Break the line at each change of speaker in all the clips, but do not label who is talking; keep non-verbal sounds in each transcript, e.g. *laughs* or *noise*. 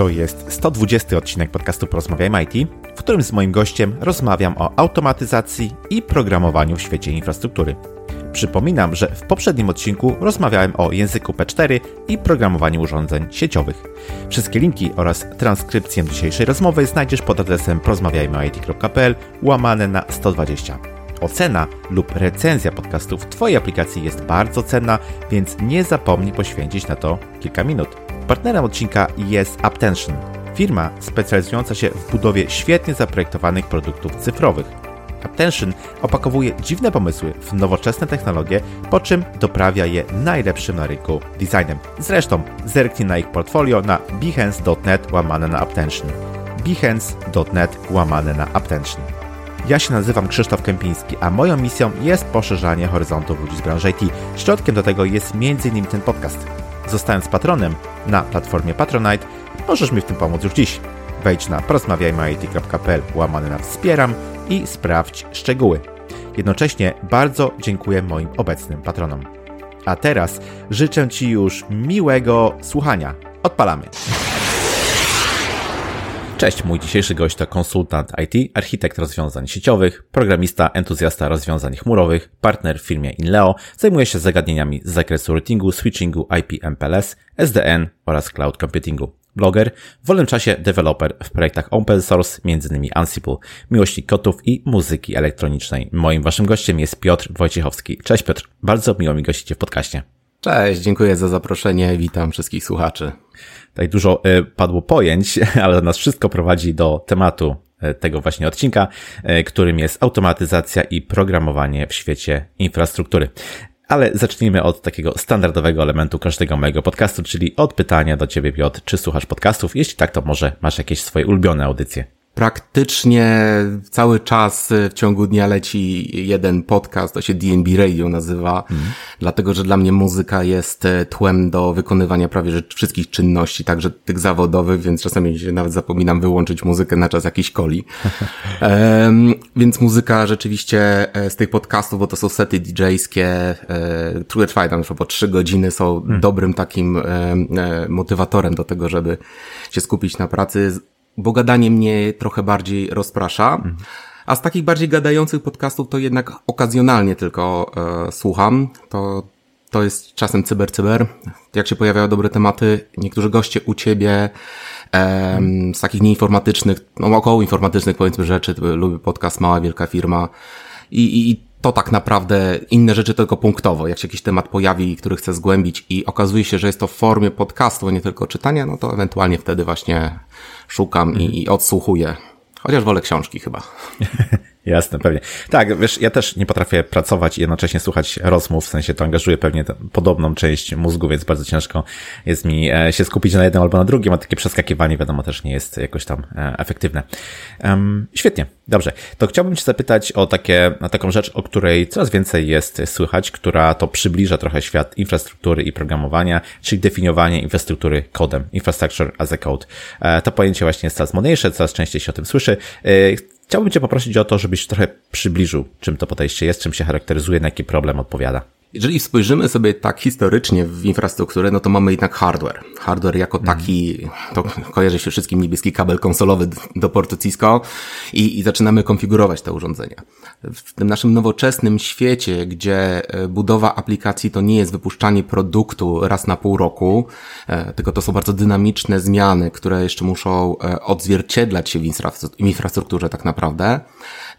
To jest 120 odcinek podcastu Porozmawiajmy IT, w którym z moim gościem rozmawiam o automatyzacji i programowaniu w świecie infrastruktury. Przypominam, że w poprzednim odcinku rozmawiałem o języku P4 i programowaniu urządzeń sieciowych. Wszystkie linki oraz transkrypcję dzisiejszej rozmowy znajdziesz pod adresem porozmawiajmyit.pl łamane na 120. Ocena lub recenzja podcastu w Twojej aplikacji jest bardzo cenna, więc nie zapomnij poświęcić na to kilka minut. Partnerem odcinka jest Aptention, firma specjalizująca się w budowie świetnie zaprojektowanych produktów cyfrowych. Aptention opakowuje dziwne pomysły w nowoczesne technologie, po czym doprawia je najlepszym na rynku designem. Zresztą zerknij na ich portfolio na behance.net łamane na Aptention. behance.net łamane na Aptention. Ja się nazywam Krzysztof Kępiński, a moją misją jest poszerzanie horyzontów ludzi z branży IT. Środkiem do tego jest m.in. ten podcast. Zostając patronem na platformie Patronite, możesz mi w tym pomóc już dziś. Wejdź na porozmawiajmyit.pl łamane na wspieram i sprawdź szczegóły. Jednocześnie bardzo dziękuję moim obecnym patronom. A teraz życzę Ci już miłego słuchania. Odpalamy! Cześć, mój dzisiejszy gość to konsultant IT, architekt rozwiązań sieciowych, programista, entuzjasta rozwiązań chmurowych, partner w firmie Inleo, zajmuje się zagadnieniami z zakresu routingu, switchingu, IP MPLS, SDN oraz cloud computingu. Bloger, w wolnym czasie deweloper w projektach open source, m.in. Ansible, miłości kotów i muzyki elektronicznej. Moim waszym gościem jest Piotr Wojciechowski. Cześć Piotr, bardzo miło mi gościcie w podcaście.
Cześć, dziękuję za zaproszenie, witam wszystkich słuchaczy.
Tutaj dużo e, padło pojęć, *laughs* ale nas wszystko prowadzi do tematu e, tego właśnie odcinka, e, którym jest automatyzacja i programowanie w świecie infrastruktury. Ale zacznijmy od takiego standardowego elementu każdego mojego podcastu, czyli od pytania do Ciebie, Piotr, czy słuchasz podcastów? Jeśli tak, to może masz jakieś swoje ulubione audycje
praktycznie cały czas w ciągu dnia leci jeden podcast, to się DNB Radio nazywa, mm. dlatego że dla mnie muzyka jest e, tłem do wykonywania prawie że wszystkich czynności, także tych zawodowych, więc czasami się nawet zapominam wyłączyć muzykę na czas jakiejś coli. *laughs* um, więc muzyka rzeczywiście e, z tych podcastów, bo to są sety DJ-skie, e, trwają tam po trzy godziny, są mm. dobrym takim e, motywatorem do tego, żeby się skupić na pracy bo gadanie mnie trochę bardziej rozprasza. A z takich bardziej gadających podcastów to jednak okazjonalnie tylko e, słucham. To, to jest czasem cyber cyber. Jak się pojawiają dobre tematy, niektórzy goście u ciebie e, z takich nieinformatycznych, no około informatycznych powiedzmy rzeczy, lubię podcast Mała Wielka Firma i, i to tak naprawdę inne rzeczy tylko punktowo. Jak się jakiś temat pojawi, który chcę zgłębić i okazuje się, że jest to w formie podcastu, a nie tylko czytania, no to ewentualnie wtedy właśnie szukam i, i odsłuchuję. Chociaż wolę książki chyba. *laughs*
Jasne, pewnie. Tak, wiesz, ja też nie potrafię pracować i jednocześnie słuchać rozmów, w sensie to angażuje pewnie podobną część mózgu, więc bardzo ciężko jest mi e, się skupić na jednym albo na drugim, a takie przeskakiwanie, wiadomo, też nie jest jakoś tam e, efektywne. Um, świetnie, dobrze. To chciałbym Cię zapytać o takie, na taką rzecz, o której coraz więcej jest słychać, która to przybliża trochę świat infrastruktury i programowania, czyli definiowanie infrastruktury kodem, infrastructure as a code. E, to pojęcie właśnie jest coraz modniejsze, coraz częściej się o tym słyszy. Chciałbym Cię poprosić o to, żebyś trochę przybliżył, czym to podejście jest, czym się charakteryzuje, na jaki problem odpowiada.
Jeżeli spojrzymy sobie tak historycznie w infrastrukturę, no to mamy jednak hardware. Hardware jako mhm. taki, to kojarzy się wszystkim niebieski kabel konsolowy do portu Cisco i, i zaczynamy konfigurować te urządzenia. W tym naszym nowoczesnym świecie, gdzie e, budowa aplikacji to nie jest wypuszczanie produktu raz na pół roku, e, tylko to są bardzo dynamiczne zmiany, które jeszcze muszą e, odzwierciedlać się w infrastrukturze tak naprawdę,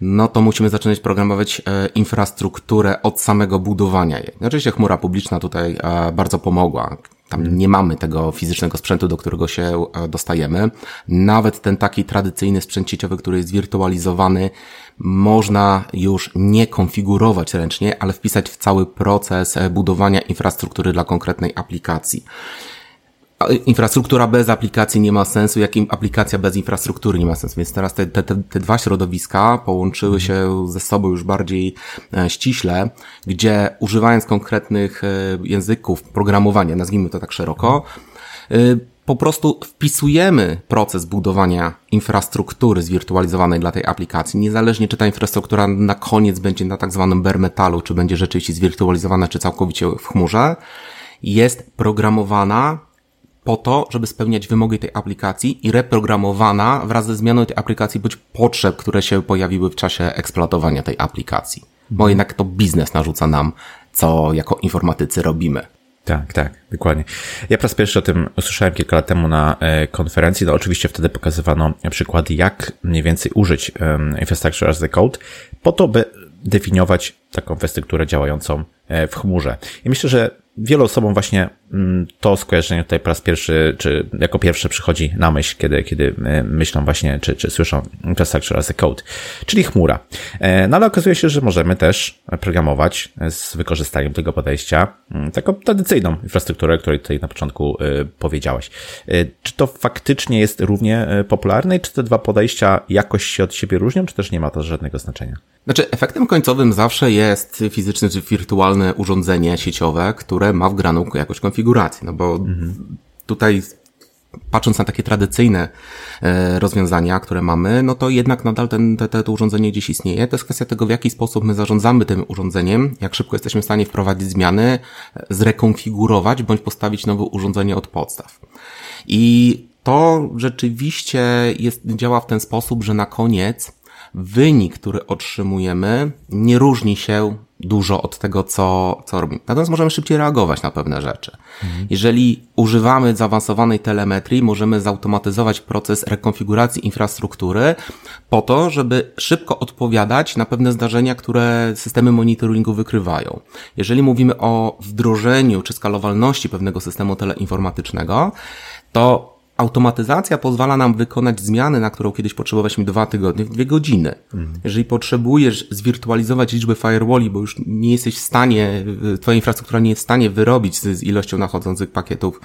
no to musimy zaczynać programować infrastrukturę od samego budowania jej. Oczywiście chmura publiczna tutaj e, bardzo pomogła. Tam nie mamy tego fizycznego sprzętu, do którego się e, dostajemy. Nawet ten taki tradycyjny sprzęt sieciowy, który jest wirtualizowany, można już nie konfigurować ręcznie, ale wpisać w cały proces budowania infrastruktury dla konkretnej aplikacji infrastruktura bez aplikacji nie ma sensu, jak aplikacja bez infrastruktury nie ma sensu. Więc teraz te, te, te dwa środowiska połączyły się ze sobą już bardziej e, ściśle, gdzie używając konkretnych e, języków programowania, nazwijmy to tak szeroko, e, po prostu wpisujemy proces budowania infrastruktury zwirtualizowanej dla tej aplikacji, niezależnie czy ta infrastruktura na koniec będzie na tak zwanym bare metalu, czy będzie rzeczywiście zwirtualizowana, czy całkowicie w chmurze, jest programowana po to, żeby spełniać wymogi tej aplikacji i reprogramowana wraz ze zmianą tej aplikacji bądź potrzeb, które się pojawiły w czasie eksploatowania tej aplikacji. Bo jednak to biznes narzuca nam, co jako informatycy robimy.
Tak, tak, dokładnie. Ja po raz pierwszy o tym usłyszałem kilka lat temu na e, konferencji. No oczywiście wtedy pokazywano przykłady, jak mniej więcej użyć Infrastructure as the Code po to, by definiować taką infrastrukturę działającą e, w chmurze. I myślę, że wielu osobom właśnie mm, to skojarzenie tutaj po raz pierwszy, czy jako pierwsze przychodzi na myśl, kiedy, kiedy e, myślą właśnie, czy, czy słyszą infrastructure as a code, czyli chmura. E, no ale okazuje się, że możemy też programować z wykorzystaniem tego podejścia mm, taką tradycyjną infrastrukturę, o której tutaj na początku e, powiedziałeś. Czy to faktycznie jest równie popularne i czy te dwa podejścia jakoś się od siebie różnią, czy też nie ma to żadnego znaczenia?
Znaczy, efektem końcowym zawsze jest fizyczne czy wirtualne urządzenie sieciowe, które ma wgraną jakąś konfigurację, no bo mhm. tutaj patrząc na takie tradycyjne e, rozwiązania, które mamy, no to jednak nadal ten, te, te, to urządzenie gdzieś istnieje. To jest kwestia tego, w jaki sposób my zarządzamy tym urządzeniem, jak szybko jesteśmy w stanie wprowadzić zmiany, zrekonfigurować bądź postawić nowe urządzenie od podstaw. I to rzeczywiście jest, działa w ten sposób, że na koniec wynik, który otrzymujemy, nie różni się dużo od tego, co, co robimy. Natomiast możemy szybciej reagować na pewne rzeczy. Mhm. Jeżeli używamy zaawansowanej telemetrii, możemy zautomatyzować proces rekonfiguracji infrastruktury po to, żeby szybko odpowiadać na pewne zdarzenia, które systemy monitoringu wykrywają. Jeżeli mówimy o wdrożeniu czy skalowalności pewnego systemu teleinformatycznego, to automatyzacja pozwala nam wykonać zmiany, na którą kiedyś potrzebowaliśmy dwa tygodnie, w dwie godziny. Mhm. Jeżeli potrzebujesz zwirtualizować liczbę firewalli, bo już nie jesteś w stanie, twoja infrastruktura nie jest w stanie wyrobić z, z ilością nachodzących pakietów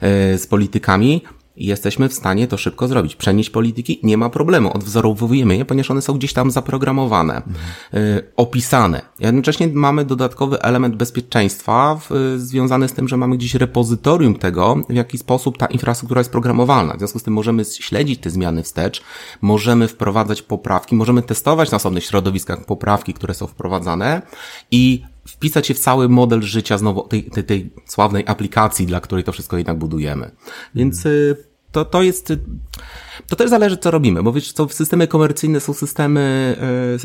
e, z politykami, i jesteśmy w stanie to szybko zrobić. Przenieść polityki nie ma problemu. Odwzorowujemy je, ponieważ one są gdzieś tam zaprogramowane, y, opisane. Jednocześnie mamy dodatkowy element bezpieczeństwa w, y, związany z tym, że mamy gdzieś repozytorium tego, w jaki sposób ta infrastruktura jest programowalna. W związku z tym możemy śledzić te zmiany wstecz, możemy wprowadzać poprawki, możemy testować na osobnych środowiskach poprawki, które są wprowadzane i wpisać się w cały model życia znowu tej, tej, tej sławnej aplikacji, dla której to wszystko jednak budujemy. Więc y, to, to jest, to też zależy, co robimy, bo wiesz, co systemy komercyjne są systemy,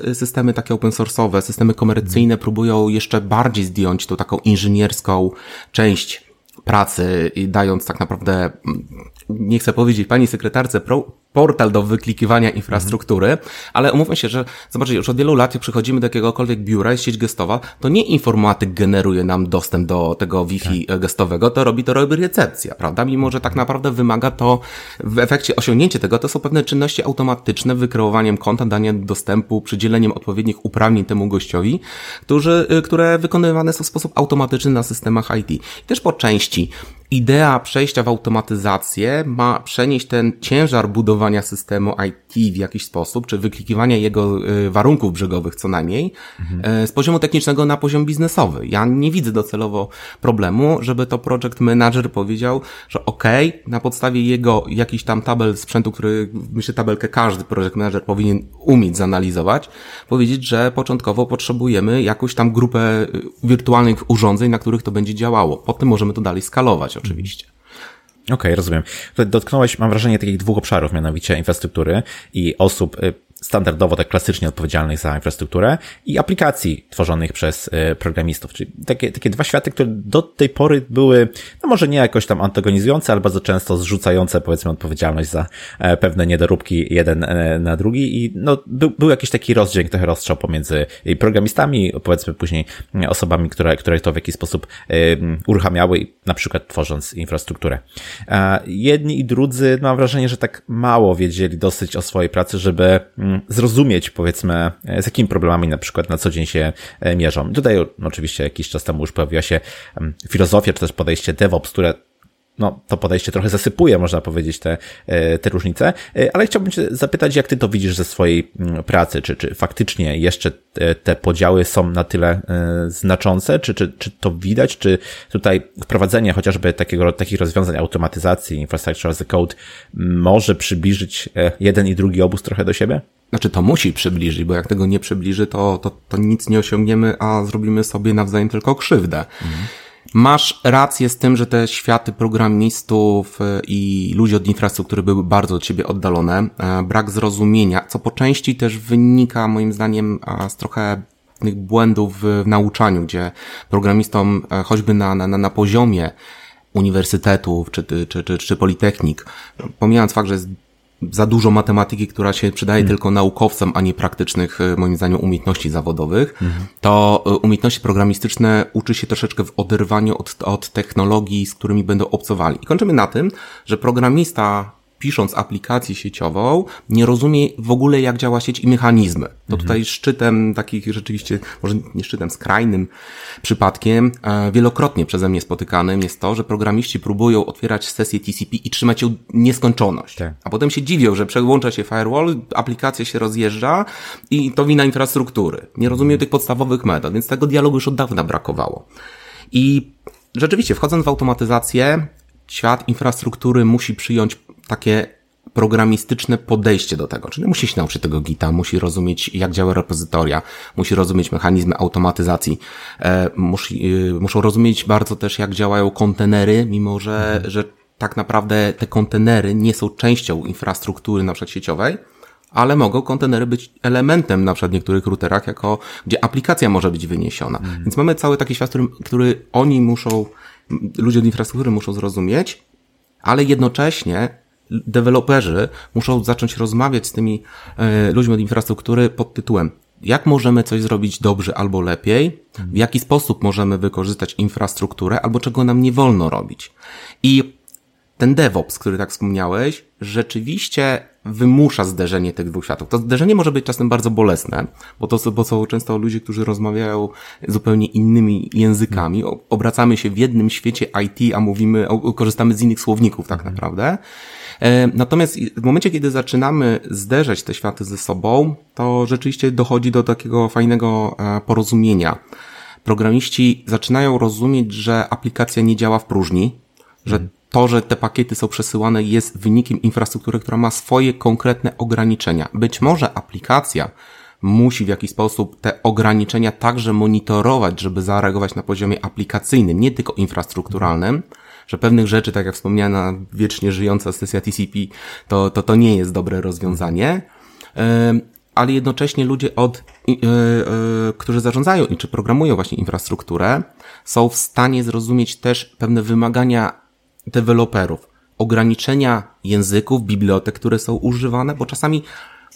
y, systemy takie open source'owe, systemy komercyjne próbują jeszcze bardziej zdjąć tą taką inżynierską część pracy i dając tak naprawdę, mm, nie chcę powiedzieć pani sekretarce, pro, portal do wyklikiwania infrastruktury, ale umówmy się, że zobaczcie, już od wielu lat, jak przychodzimy do jakiegokolwiek biura, jest sieć gestowa, to nie informatyk generuje nam dostęp do tego Wi-Fi tak. gestowego, to robi to robi recepcja, prawda? Mimo, że tak naprawdę wymaga to w efekcie osiągnięcie tego, to są pewne czynności automatyczne, wykreowaniem konta, danie dostępu, przydzieleniem odpowiednich uprawnień temu gościowi, którzy, y, które wykonywane są w sposób automatyczny na systemach IT. I też po części idea przejścia w automatyzację ma przenieść ten ciężar budowania systemu IT w jakiś sposób, czy wyklikiwania jego y, warunków brzegowych co najmniej, mhm. z poziomu technicznego na poziom biznesowy. Ja nie widzę docelowo problemu, żeby to project manager powiedział, że ok, na podstawie jego jakiś tam tabel sprzętu, który myślę tabelkę każdy project manager powinien umieć zanalizować, powiedzieć, że początkowo potrzebujemy jakąś tam grupę y, wirtualnych urządzeń, na których to będzie działało. Potem możemy to dalej skalować oczywiście.
Okej, okay, rozumiem. Dotknąłeś, mam wrażenie, takich dwóch obszarów, mianowicie infrastruktury i osób y, standardowo tak klasycznie odpowiedzialnych za infrastrukturę i aplikacji tworzonych przez e, programistów. Czyli takie, takie dwa światy, które do tej pory były, no może nie jakoś tam antagonizujące, ale bardzo często zrzucające powiedzmy odpowiedzialność za e, pewne niedoróbki jeden e, na drugi i no był, był jakiś taki rozdźwięk, trochę rozstrzał pomiędzy programistami, powiedzmy później osobami, które, które to w jakiś sposób uruchamiały, na przykład tworząc infrastrukturę. Jedni i drudzy, no mam wrażenie, że tak mało wiedzieli dosyć o swojej pracy, żeby zrozumieć, powiedzmy, e, z jakimi problemami na przykład na co dzień się e, mierzą. Tutaj oczywiście jakiś czas temu już pojawiła się filozofia, czy też podejście DevOps, które no, to podejście trochę zasypuje, można powiedzieć, te, e, te różnice, ale chciałbym Cię zapytać, jak Ty to widzisz ze swojej mm, pracy, czy, czy faktycznie jeszcze te podziały są na tyle znaczące, czy, czy, czy to widać, czy tutaj wprowadzenie chociażby takiego, takich rozwiązań automatyzacji, infrastructure as a code może przybliżyć jeden i drugi obóz trochę do siebie?
Znaczy to musi przybliżyć, bo jak tego nie przybliży, to, to, to nic nie osiągniemy, a zrobimy sobie nawzajem tylko krzywdę. Mhm. Masz rację z tym, że te światy programistów e, i ludzi od infrastruktury były bardzo od siebie oddalone. E, brak zrozumienia, co po części też wynika moim zdaniem z trochę błędów w nauczaniu, gdzie programistom choćby na, na, na poziomie uniwersytetów czy, czy, czy, czy politechnik, pomijając fakt, że jest za dużo matematyki, która się przydaje hmm. tylko naukowcom, a nie praktycznych, e, moim zdaniem, umiejętności zawodowych, hmm. to e, umiejętności programistyczne uczy się troszeczkę w oderwaniu od, od technologii, z którymi będą obcowali. I kończymy na tym, że programista pisząc aplikację sieciową, nie rozumie w ogóle, jak działa sieć i mechanizmy. To mhm. tutaj szczytem takich rzeczywiście, może nie szczytem, skrajnym przypadkiem, e, wielokrotnie przeze mnie spotykanym jest to, że programiści próbują otwierać sesję TCP i trzymać ją nieskończoność. Tak. A potem się dziwią, że przełącza się firewall, aplikacja się rozjeżdża i to wina infrastruktury. Nie rozumieją mhm. tych podstawowych metod, więc tego dialogu już od dawna brakowało. I rzeczywiście, wchodząc w automatyzację, świat infrastruktury musi przyjąć takie programistyczne podejście do tego. Czyli musi się nauczyć tego Gita, musi rozumieć, jak działa repozytoria, musi rozumieć mechanizmy automatyzacji, e, musi, e, muszą rozumieć bardzo też, jak działają kontenery, mimo że, mhm. że tak naprawdę te kontenery nie są częścią infrastruktury na przykład sieciowej, ale mogą kontenery być elementem na przykład w niektórych routerach, jako, gdzie aplikacja może być wyniesiona. Mhm. Więc mamy cały taki świat, który, który oni muszą, ludzie od infrastruktury muszą zrozumieć, ale jednocześnie deweloperzy muszą zacząć rozmawiać z tymi e, ludźmi od infrastruktury pod tytułem jak możemy coś zrobić dobrze albo lepiej, w jaki sposób możemy wykorzystać infrastrukturę, albo czego nam nie wolno robić. I ten DevOps, który tak wspomniałeś, rzeczywiście wymusza zderzenie tych dwóch światów. To zderzenie może być czasem bardzo bolesne, bo to bo są często ludzie, którzy rozmawiają zupełnie innymi językami. Obracamy się w jednym świecie IT, a mówimy, korzystamy z innych słowników tak mhm. naprawdę. E, natomiast w momencie, kiedy zaczynamy zderzać te światy ze sobą, to rzeczywiście dochodzi do takiego fajnego e, porozumienia. Programiści zaczynają rozumieć, że aplikacja nie działa w próżni, że mhm. To, że te pakiety są przesyłane jest wynikiem infrastruktury, która ma swoje konkretne ograniczenia. Być może aplikacja musi w jakiś sposób te ograniczenia także monitorować, żeby zareagować na poziomie aplikacyjnym, nie tylko infrastrukturalnym, że pewnych rzeczy, tak jak wspomniana wiecznie żyjąca sesja TCP, to, to, to nie jest dobre rozwiązanie. Ale jednocześnie ludzie od, e, e, którzy zarządzają czy programują właśnie infrastrukturę, są w stanie zrozumieć też pewne wymagania deweloperów, ograniczenia języków, bibliotek, które są używane, bo czasami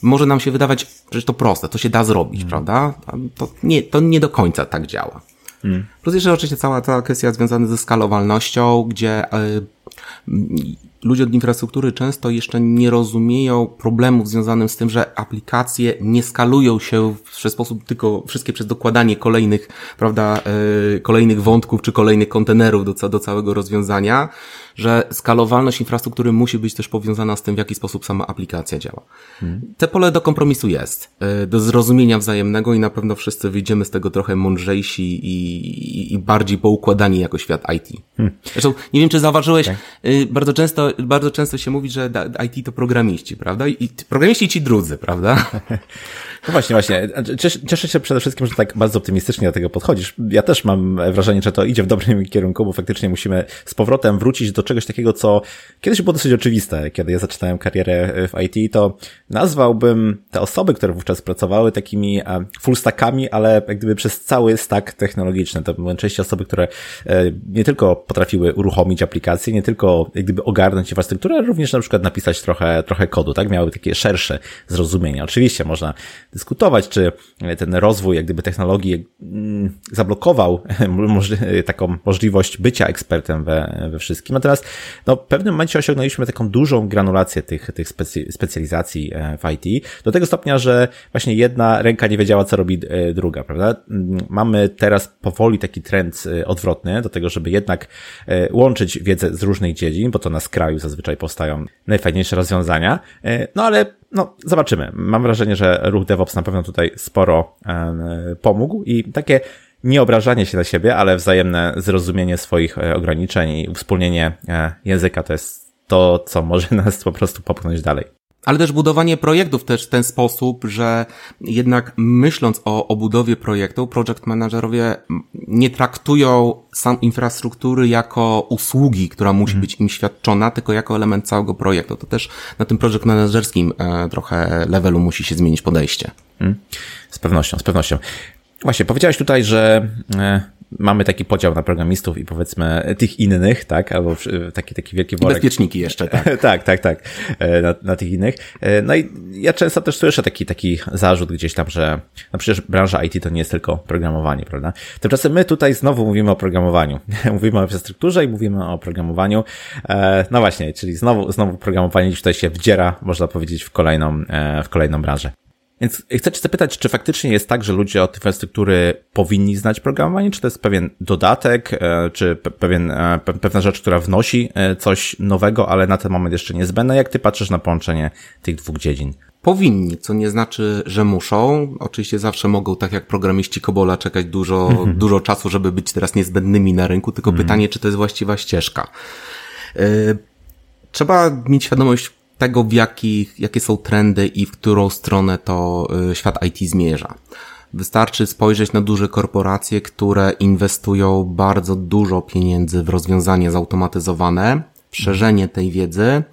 może nam się wydawać, że to proste, to się da zrobić, mm. prawda? To nie, to nie do końca tak działa. Mm. Plus jeszcze oczywiście cała ta kwestia związana ze skalowalnością, gdzie y, ludzie od infrastruktury często jeszcze nie rozumieją problemów związanych z tym, że aplikacje nie skalują się w sposób tylko wszystkie przez dokładanie kolejnych, prawda, y, kolejnych wątków czy kolejnych kontenerów do, do całego rozwiązania, że skalowalność infrastruktury musi być też powiązana z tym, w jaki sposób sama aplikacja działa. Hmm. Te pole do kompromisu jest, y, do zrozumienia wzajemnego i na pewno wszyscy wyjdziemy z tego trochę mądrzejsi i, i, i bardziej poukładani jako świat IT. Hmm. Zresztą, nie wiem, czy zauważyłeś, okay. Y, bardzo często, bardzo często się mówi, że IT to programiści, prawda? I programiści ci drudzy, prawda? *laughs*
No właśnie, właśnie. Cieszę, cieszę się przede wszystkim, że tak bardzo optymistycznie do tego podchodzisz. Ja też mam wrażenie, że to idzie w dobrym *laughs* kierunku, bo faktycznie musimy z powrotem wrócić do czegoś takiego, co kiedyś było dosyć oczywiste. Kiedy ja zaczynałem karierę w IT, to nazwałbym te osoby, które wówczas pracowały takimi e, full stackami, ale jak gdyby przez cały stack technologiczny. To były częściej osoby, które e, nie tylko potrafiły uruchomić aplikacje, nie tylko jak gdyby ogarnąć infrastrukturę, ale również na przykład napisać trochę, trochę kodu, tak? Miały takie szersze zrozumienie. Oczywiście można dyskutować, czy ten rozwój jak gdyby technologii mm, zablokował *laughs* taką możliwość bycia ekspertem we, we wszystkim. Natomiast no, w pewnym momencie osiągnęliśmy taką dużą granulację tych, tych specjalizacji e, w IT, do tego stopnia, że właśnie jedna ręka nie wiedziała, co robi e, druga, prawda? Mm, mamy teraz powoli taki trend e, odwrotny do tego, żeby jednak łączyć wiedzę z różnych dziedzin, bo to na skraju zazwyczaj powstają najfajniejsze rozwiązania, no ale no, zobaczymy. Mam wrażenie, że ruch DevOps na pewno tutaj sporo e, pomógł i takie nieobrażanie się na siebie, ale wzajemne zrozumienie swoich e, ograniczeń i wspólnienie e, języka to jest to, co może *laughs* nas po prostu popchnąć dalej.
Ale też budowanie projektów też w ten sposób, że jednak myśląc o, o budowie projektu, project managerowie nie traktują sam infrastruktury jako usługi, która musi hmm. być im świadczona, tylko jako element całego projektu. To też na tym project managerskim e, trochę levelu musi się zmienić podejście. Hmm.
Z pewnością, z pewnością. Właśnie, powiedziałeś tutaj, że e, mamy taki podział na programistów i powiedzmy tych innych, tak, albo taki, taki wielki worek.
Bezpieczniki jeszcze, tak. *laughs*
tak, tak, tak, na, na tych innych. E, no i ja często też słyszę taki, taki zarzut gdzieś tam, że no przecież branża IT to nie jest tylko programowanie, prawda? Tymczasem my tutaj znowu mówimy o programowaniu. *laughs* mówimy o infrastrukturze i mówimy o programowaniu. E, no właśnie, czyli znowu, znowu programowanie tutaj się wdziera, można powiedzieć, w kolejną, e, w kolejną branżę. Więc chcę Cię zapytać, czy faktycznie jest tak, że ludzie od infrastruktury powinni znać programowanie, czy to jest pewien dodatek, e, czy pewien, e, pewna rzecz, która wnosi e, coś nowego, ale na ten moment jeszcze niezbędne? Jak Ty patrzysz na połączenie tych dwóch dziedzin?
Powinni, co nie znaczy, że muszą. Oczywiście zawsze mogą, tak jak programiści Kobola, czekać dużo, dużo czasu, żeby być teraz niezbędnymi na rynku, tylko mm. pytanie, czy to jest właściwa ścieżka. Trzeba mieć świadomość tego, w jakich, jakie są trendy i w którą stronę to y, świat IT zmierza. Wystarczy spojrzeć na duże korporacje, które inwestują bardzo dużo pieniędzy w rozwiązanie zautomatyzowane, szerzenie tej wiedzy.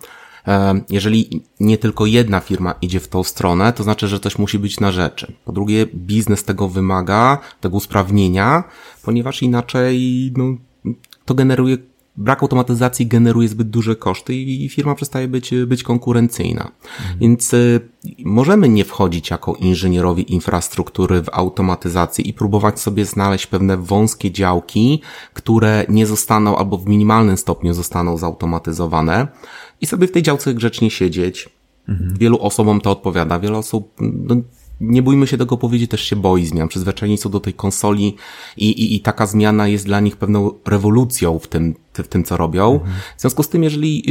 E, jeżeli nie tylko jedna firma idzie w tą stronę, to znaczy, że coś musi być na rzeczy. Po drugie, biznes tego wymaga, tego usprawnienia, ponieważ inaczej no, to generuje brak automatyzacji generuje zbyt duże koszty i firma przestaje być, być konkurencyjna. Mhm. Więc y, możemy nie wchodzić jako inżynierowie infrastruktury w automatyzację i próbować sobie znaleźć pewne wąskie działki, które nie zostaną albo w minimalnym stopniu zostaną zautomatyzowane i sobie w tej działce grzecznie siedzieć. Mhm. Wielu osobom to odpowiada, wiele osób no, nie bójmy się tego powiedzieć, też się boi zmian. Przyzwyczajeni są do tej konsoli i, i, i taka zmiana jest dla nich pewną rewolucją w tym, w tym co robią. Mhm. W związku z tym, jeżeli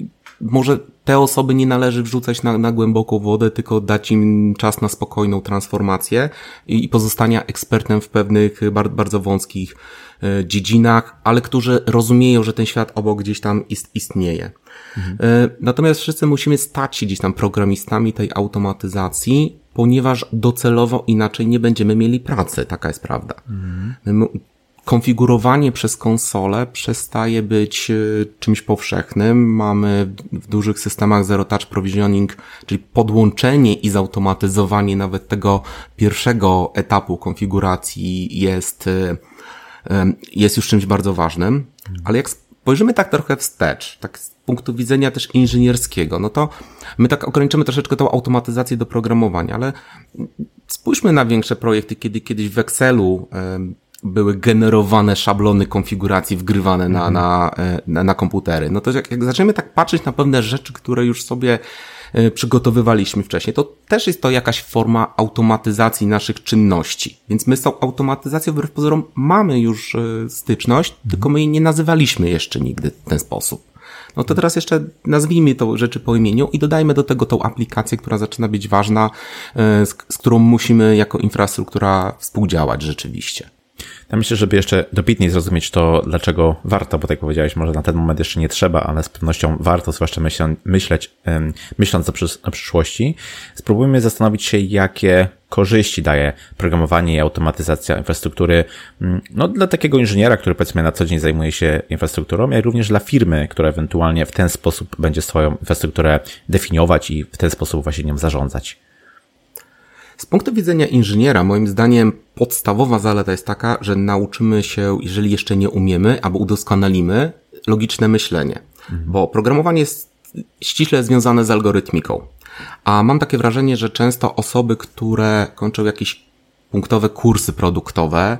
yy, może te osoby nie należy wrzucać na, na głęboką wodę, tylko dać im czas na spokojną transformację i, i pozostania ekspertem w pewnych bardzo, bardzo wąskich y, dziedzinach, ale którzy rozumieją, że ten świat obok gdzieś tam ist, istnieje. Mhm. Y, natomiast wszyscy musimy stać się gdzieś tam programistami tej automatyzacji, ponieważ docelowo inaczej nie będziemy mieli pracy. Taka jest prawda. Mhm. Konfigurowanie przez konsolę przestaje być e, czymś powszechnym. Mamy w dużych systemach Zero Touch Provisioning, czyli podłączenie i zautomatyzowanie nawet tego pierwszego etapu konfiguracji jest, e, jest już czymś bardzo ważnym. Ale jak spojrzymy tak trochę wstecz, tak z punktu widzenia też inżynierskiego, no to my tak ograniczymy troszeczkę tą automatyzację do programowania, ale spójrzmy na większe projekty, kiedy kiedyś w Excelu były generowane szablony konfiguracji wgrywane na, mhm. na, e, na, na komputery. No to jak, jak zaczniemy tak patrzeć na pewne rzeczy, które już sobie e, przygotowywaliśmy wcześniej, to też jest to jakaś forma automatyzacji naszych czynności. Więc my z tą automatyzacją wbrew pozorom mamy już e, styczność, mhm. tylko my jej nie nazywaliśmy jeszcze nigdy w ten sposób. No to teraz jeszcze nazwijmy to rzeczy po imieniu i dodajmy do tego tą aplikację, która zaczyna być ważna, z, z którą musimy jako infrastruktura współdziałać rzeczywiście.
Ja myślę, żeby jeszcze dobitniej zrozumieć to, dlaczego warto, bo tak powiedziałeś, może na ten moment jeszcze nie trzeba, ale z pewnością warto, zwłaszcza myśleć, myśląc o przyszłości, spróbujmy zastanowić się, jakie korzyści daje programowanie i automatyzacja infrastruktury, mm, no dla takiego inżyniera, który powiedzmy na co dzień zajmuje się infrastrukturą, jak również dla firmy, która ewentualnie w ten sposób będzie swoją infrastrukturę definiować i w ten sposób właśnie nią zarządzać.
Z punktu widzenia inżyniera, moim zdaniem podstawowa zaleta jest taka, że nauczymy się, jeżeli jeszcze nie umiemy, albo udoskonalimy logiczne myślenie. Bo programowanie jest ściśle związane z algorytmiką. A mam takie wrażenie, że często osoby, które kończą jakieś punktowe kursy produktowe,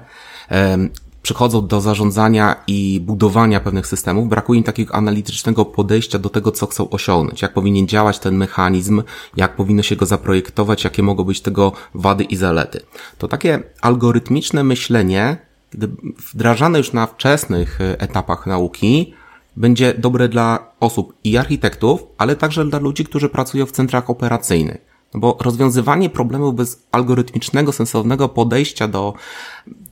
przychodzą do zarządzania i budowania pewnych systemów, brakuje im takiego analitycznego podejścia do tego, co chcą osiągnąć, jak powinien działać ten mechanizm, jak powinno się go zaprojektować, jakie mogą być tego wady i zalety. To takie algorytmiczne myślenie, gdy wdrażane już na wczesnych e, etapach nauki, będzie dobre dla osób i architektów, ale także dla ludzi, którzy pracują w centrach operacyjnych. Bo rozwiązywanie problemów bez algorytmicznego, sensownego podejścia do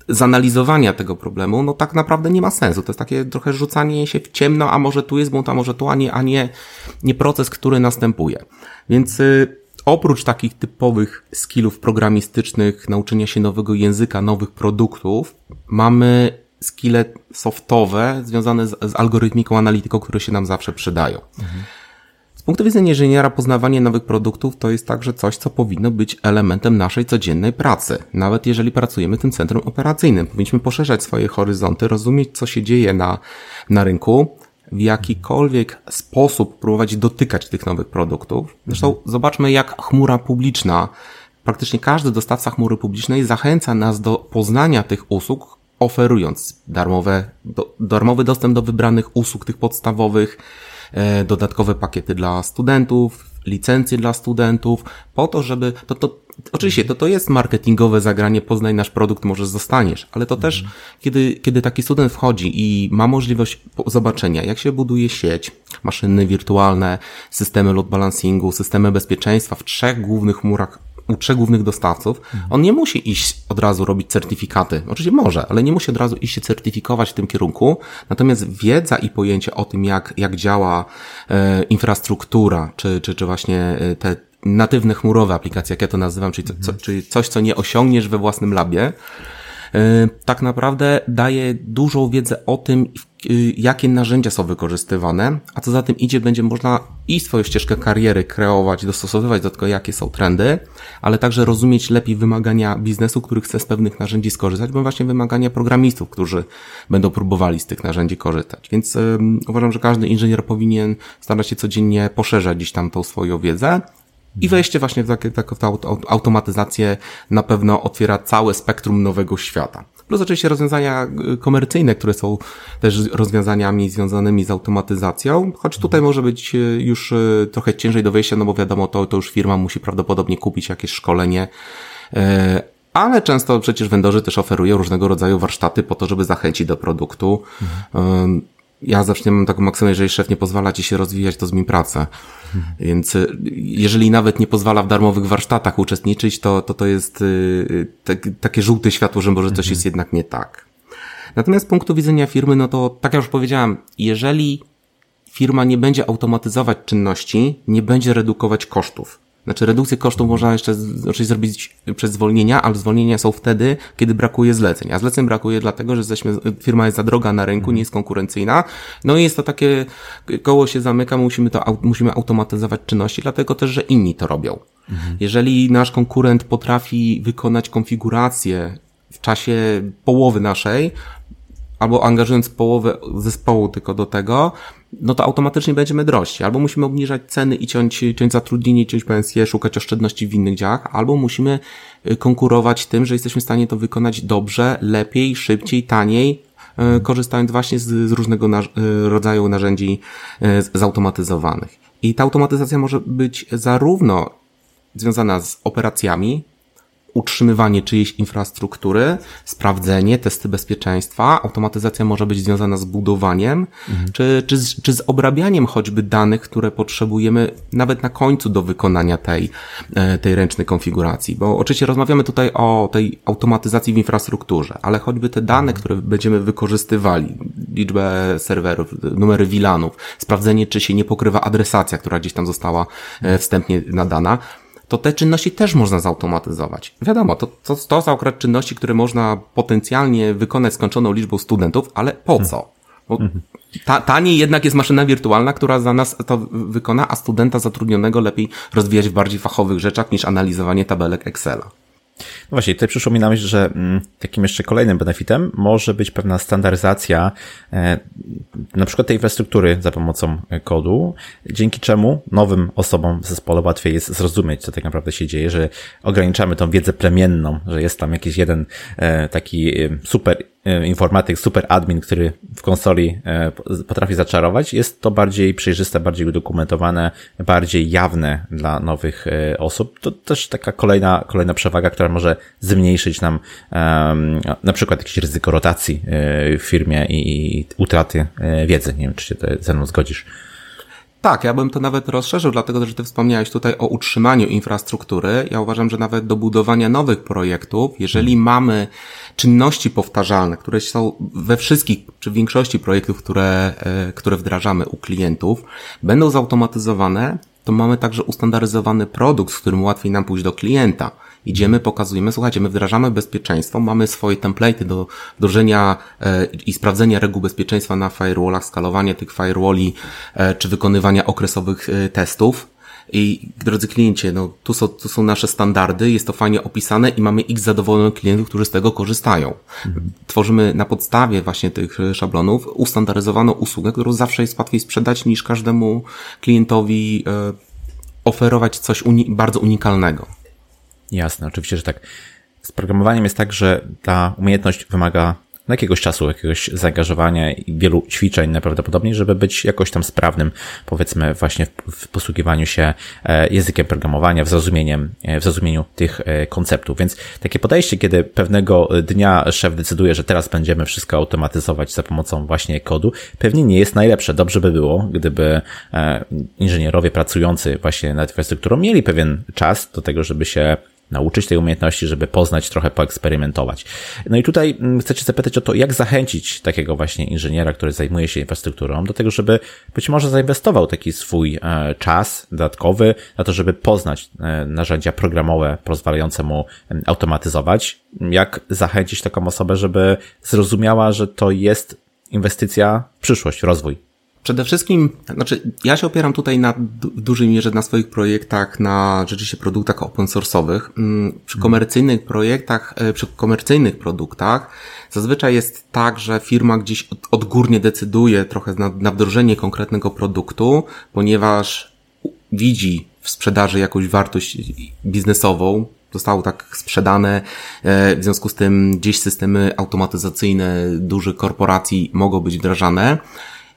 zanalizowania tego problemu, no tak naprawdę nie ma sensu. To jest takie trochę rzucanie się w ciemno, a może tu jest błąd, a może tu, a nie, a nie, nie proces, który następuje. Więc y, oprócz takich typowych skillów programistycznych, nauczenia się nowego języka, nowych produktów, mamy skille softowe związane z, z algorytmiką, analityką, które się nam zawsze przydają. Mhm. Z punktu widzenia inżyniera poznawanie nowych produktów to jest także coś, co powinno być elementem naszej codziennej pracy. Nawet jeżeli pracujemy w tym centrum operacyjnym, powinniśmy poszerzać swoje horyzonty, rozumieć, co się dzieje na, na rynku, w jakikolwiek sposób próbować dotykać tych nowych produktów. Zresztą mhm. zobaczmy, jak chmura publiczna, praktycznie każdy dostawca chmury publicznej zachęca nas do poznania tych usług, oferując darmowe, do, darmowy dostęp do wybranych usług, tych podstawowych, dodatkowe pakiety dla studentów, licencje dla studentów, po to, żeby, to, to, oczywiście to, to jest marketingowe zagranie, poznaj nasz produkt, może zostaniesz, ale to też, kiedy, kiedy taki student wchodzi i ma możliwość zobaczenia, jak się buduje sieć, maszyny wirtualne, systemy load balancingu, systemy bezpieczeństwa w trzech głównych chmurach u trzech głównych dostawców, on nie musi iść od razu robić certyfikaty. Oczywiście może, ale nie musi od razu iść się certyfikować w tym kierunku. Natomiast wiedza i pojęcie o tym, jak, jak działa e, infrastruktura, czy, czy, czy właśnie e, te natywne chmurowe aplikacje, jak ja to nazywam, czyli, co, czyli coś, co nie osiągniesz we własnym labie, E, tak naprawdę daje dużą wiedzę o tym, y, jakie narzędzia są wykorzystywane, a co za tym idzie, będzie można i swoją ścieżkę kariery kreować, dostosowywać do tego, jakie są trendy, ale także rozumieć lepiej wymagania biznesu, który chce z pewnych narzędzi skorzystać, bo właśnie wymagania programistów, którzy będą próbowali z tych narzędzi korzystać. Więc uważam, że każdy inżynier powinien starać się codziennie poszerzać gdzieś tam tą swoją wiedzę, i wejście właśnie w taką automatyzację na pewno otwiera całe spektrum nowego świata. Plus oczywiście rozwiązania y, komercyjne, które są też rozwiązaniami związanymi z automatyzacją, choć tutaj może być y, już y, trochę ciężej do wejścia, no bo wiadomo, to, to już firma musi prawdopodobnie kupić jakieś szkolenie, ale często przecież vendorzy też oferują różnego rodzaju warsztaty po to, żeby zachęcić do produktu. Mhm. Ja zawsze mam taką maksymę, jeżeli szef nie pozwala ci się rozwijać, to zmień pracę. Więc y, jeżeli nawet nie pozwala w darmowych warsztatach uczestniczyć, to to, to jest y, tak, takie żółte światło, że może coś mhm. jest jednak nie tak. Natomiast z punktu widzenia firmy, no to tak jak już powiedziałem, jeżeli firma nie będzie automatyzować czynności, nie będzie redukować kosztów. Znaczy redukcję kosztów można jeszcze oczywiście zrobić przez zwolnienia, ale zwolnienia są wtedy, kiedy brakuje zleceń. A zleceń brakuje dlatego, że jesteśmy, firma jest za droga na rynku, nie jest konkurencyjna. No i jest to takie, koło się zamyka, musimy to, musimy automatyzować czynności, dlatego też, że inni to robią. Mhm. Jeżeli nasz konkurent potrafi wykonać konfigurację w czasie połowy naszej, albo angażując połowę zespołu tylko do tego, no to automatycznie będziemy drożsi. Albo musimy obniżać ceny i ciąć, ciąć zatrudnienie, ciąć pensje, szukać oszczędności w innych działach, albo musimy y, konkurować tym, że jesteśmy w stanie to wykonać dobrze, lepiej, szybciej, taniej, y, korzystając właśnie z, z różnego na, y, rodzaju narzędzi zautomatyzowanych. I ta automatyzacja może być zarówno związana z operacjami, utrzymywanie czyjejś infrastruktury, sprawdzenie, testy bezpieczeństwa. Automatyzacja może być związana z budowaniem, mhm. czy, czy, z, czy z obrabianiem choćby danych, które potrzebujemy nawet na końcu do wykonania tej, e, tej ręcznej konfiguracji. Bo oczywiście rozmawiamy tutaj o tej automatyzacji w infrastrukturze, ale choćby te dane, mhm. które będziemy wykorzystywali, liczbę serwerów, numery VLANów, sprawdzenie, czy się nie pokrywa adresacja, która gdzieś tam została e, wstępnie nadana, to te czynności też można zautomatyzować. Wiadomo, to, to, to są akurat czynności, które można potencjalnie wykonać skończoną liczbą studentów, ale po co? Bo ta, taniej jednak jest maszyna wirtualna, która za nas to wykona, a studenta zatrudnionego lepiej rozwijać w bardziej fachowych rzeczach niż analizowanie tabelek Excela.
No właśnie, tutaj przyszło mi na myśl, że mm, takim jeszcze kolejnym benefitem może być pewna standaryzacja e, na przykład tej infrastruktury za pomocą kodu, dzięki czemu nowym osobom w zespole łatwiej jest zrozumieć, co tak naprawdę się dzieje, że ograniczamy tą wiedzę plemienną, że jest tam jakiś jeden e, taki e, super E, informatyk, super admin, który w konsoli e, potrafi zaczarować, jest to bardziej przejrzyste, bardziej udokumentowane, bardziej jawne dla nowych e, osób. To też taka kolejna, kolejna przewaga, która może zmniejszyć nam na przykład jakieś ryzyko rotacji w firmie i utraty wiedzy. Nie wiem, czy się ze mną zgodzisz.
Tak, ja bym to nawet rozszerzył, dlatego że ty wspomniałeś tutaj o utrzymaniu infrastruktury. Ja uważam, że nawet do budowania nowych projektów, jeżeli hmm. mamy czynności powtarzalne, które są we wszystkich, czy w większości projektów, które, e, które wdrażamy u klientów, będą zautomatyzowane, to mamy także ustandaryzowany produkt, z którym łatwiej nam pójść do klienta. Idziemy, pokazujemy, słuchajcie, my wdrażamy bezpieczeństwo, mamy swoje template'y do wdrożenia e, i sprawdzenia reguł bezpieczeństwa na firewallach, skalowanie tych firewalli, e, czy wykonywania okresowych e, testów. I drodzy kliencie, no tu są, tu są nasze standardy, jest to fajnie opisane i mamy x zadowolonych klientów, którzy z tego korzystają. Mhm. Tworzymy na podstawie właśnie tych szablonów ustandaryzowaną usługę, którą zawsze jest łatwiej sprzedać niż każdemu klientowi oferować coś uni bardzo unikalnego.
Jasne, oczywiście, że tak. Z programowaniem jest tak, że ta umiejętność wymaga jakiegoś czasu, jakiegoś zaangażowania i wielu ćwiczeń najprawdopodobniej, żeby być jakoś tam sprawnym, powiedzmy właśnie w posługiwaniu się e, językiem programowania, w, zrozumieniem, e, w zrozumieniu tych e, konceptów. Więc takie podejście, kiedy pewnego dnia szef decyduje, że teraz będziemy wszystko automatyzować za pomocą właśnie kodu, pewnie nie jest najlepsze. Dobrze by było, gdyby inżynierowie pracujący właśnie nad infrastrukturą mieli pewien czas do tego, żeby się nauczyć tej umiejętności, żeby poznać, trochę poeksperymentować. No i tutaj mm, chcę Cię zapytać o to, jak zachęcić takiego właśnie inżyniera, który zajmuje się infrastrukturą, do tego, żeby być może zainwestował taki swój e, czas dodatkowy na to, żeby poznać e, narzędzia programowe pozwalające mu automatyzować. Jak zachęcić taką osobę, żeby zrozumiała, że to jest inwestycja w przyszłość, rozwój?
Przede wszystkim, znaczy, ja się opieram tutaj na w dużej mierze na swoich projektach, na rzeczywiście produktach open source'owych. Mm, przy komercyjnych projektach, e, przy komercyjnych produktach zazwyczaj jest tak, że firma gdzieś odgórnie decyduje trochę na, na wdrożenie konkretnego produktu, ponieważ widzi w sprzedaży jakąś wartość biznesową, zostało tak sprzedane, e, w związku z tym gdzieś systemy automatyzacyjne dużych korporacji mogą być wdrażane.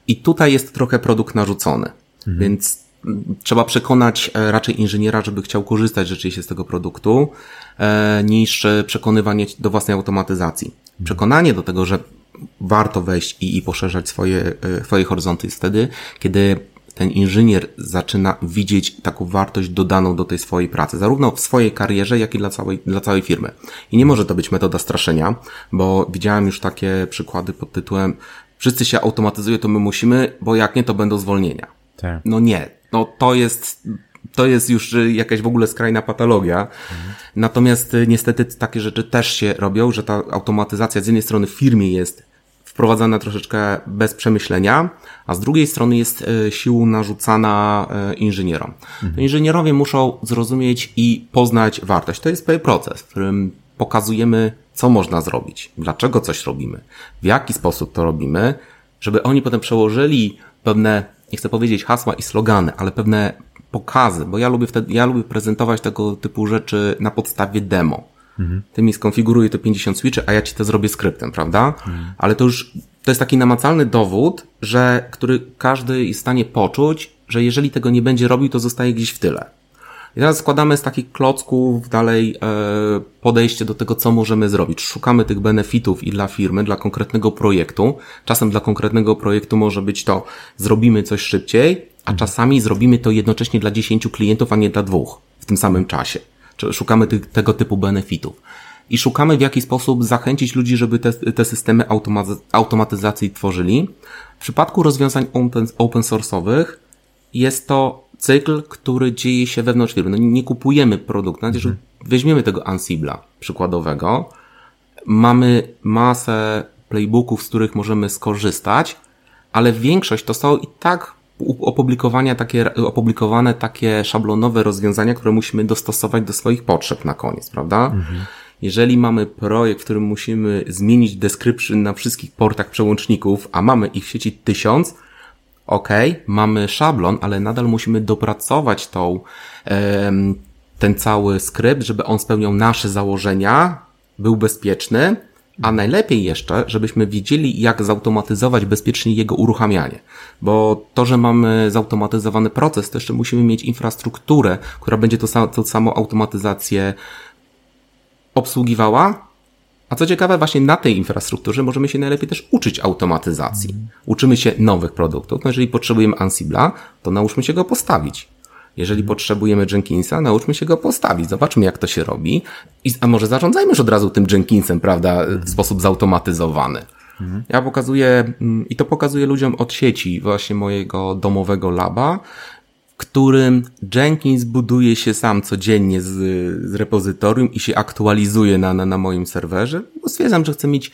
I tutaj jest trochę produkt narzucony. Mhm. Więc trzeba przekonać e, raczej inżyniera, żeby chciał korzystać rzeczywiście z tego produktu, e, niż przekonywanie do własnej automatyzacji. Mhm. Przekonanie do tego, że warto wejść i, i poszerzać swoje, e, swoje horyzonty jest wtedy, kiedy ten inżynier zaczyna widzieć taką wartość dodaną do tej swojej pracy, zarówno w swojej karierze, jak i dla całej, dla całej firmy. I nie może to być metoda straszenia, bo widziałem już takie przykłady pod tytułem wszyscy się automatyzują, to my musimy, bo jak nie, to będą zwolnienia. Tak. No nie. No to jest, to jest już jakaś w ogóle skrajna patologia. Mhm. Natomiast y, niestety takie rzeczy też się robią, że ta automatyzacja z jednej strony w firmie jest wprowadzana troszeczkę bez przemyślenia, a z drugiej strony jest y, siłą narzucana y, inżynierom. Mhm. Inżynierowie muszą zrozumieć i poznać wartość. To jest pewien proces, w którym pokazujemy co można zrobić, dlaczego coś robimy, w jaki sposób to robimy, żeby oni potem przełożyli pewne, nie chcę powiedzieć hasła i slogany, ale pewne pokazy, bo ja lubię wtedy, ja lubię prezentować tego typu rzeczy na podstawie demo. Mhm. Ty mi skonfiguruj to 50 switchy, a ja ci to zrobię skryptem, prawda? Mhm. Ale to już, to jest taki namacalny dowód, że, który każdy jest w stanie poczuć, że jeżeli tego nie będzie robił, to zostaje gdzieś w tyle. I teraz składamy z takich klocków dalej e, podejście do tego, co możemy zrobić. Szukamy tych benefitów i dla firmy, dla konkretnego projektu. Czasem dla konkretnego projektu może być to zrobimy coś szybciej, a czasami zrobimy to jednocześnie dla 10 klientów, a nie dla dwóch w tym samym czasie. Szukamy tego typu benefitów. I szukamy w jaki sposób zachęcić ludzi, żeby te, te systemy automatyzacji tworzyli. W przypadku rozwiązań open, open source'owych jest to cykl, który dzieje się wewnątrz firmy. No nie kupujemy produktu, nawet jeżeli mhm. weźmiemy tego Ansibla przykładowego, mamy masę playbooków, z których możemy skorzystać, ale większość to są i tak opublikowania takie, opublikowane takie szablonowe rozwiązania, które musimy dostosować do swoich potrzeb na koniec, prawda? Mhm. Jeżeli mamy projekt, w którym musimy zmienić description na wszystkich portach przełączników, a mamy ich w sieci tysiąc, ok, mamy szablon, ale nadal musimy dopracować tą, ten cały skrypt, żeby on spełniał nasze założenia, był bezpieczny, a najlepiej jeszcze, żebyśmy wiedzieli, jak zautomatyzować bezpiecznie jego uruchamianie. Bo to, że mamy zautomatyzowany proces, to jeszcze musimy mieć infrastrukturę, która będzie to, to samą automatyzację obsługiwała A co ciekawe, właśnie na tej infrastrukturze możemy się najlepiej też uczyć automatyzacji. Uczymy się nowych produktów. No jeżeli potrzebujemy Ansible'a, to nauczmy się go postawić. Jeżeli potrzebujemy Jenkinsa, nauczmy się go postawić, zobaczmy jak to się robi, I, a może zarządzajmy już od razu tym Jenkinsem, prawda, w sposób zautomatyzowany. Ja pokazuję, mm, i to pokazuję ludziom od sieci, właśnie mojego domowego laba, którym Jenkins buduje się sam codziennie z, z repozytorium i się aktualizuje na, na, na moim serwerze, bo stwierdzam, że chcę mieć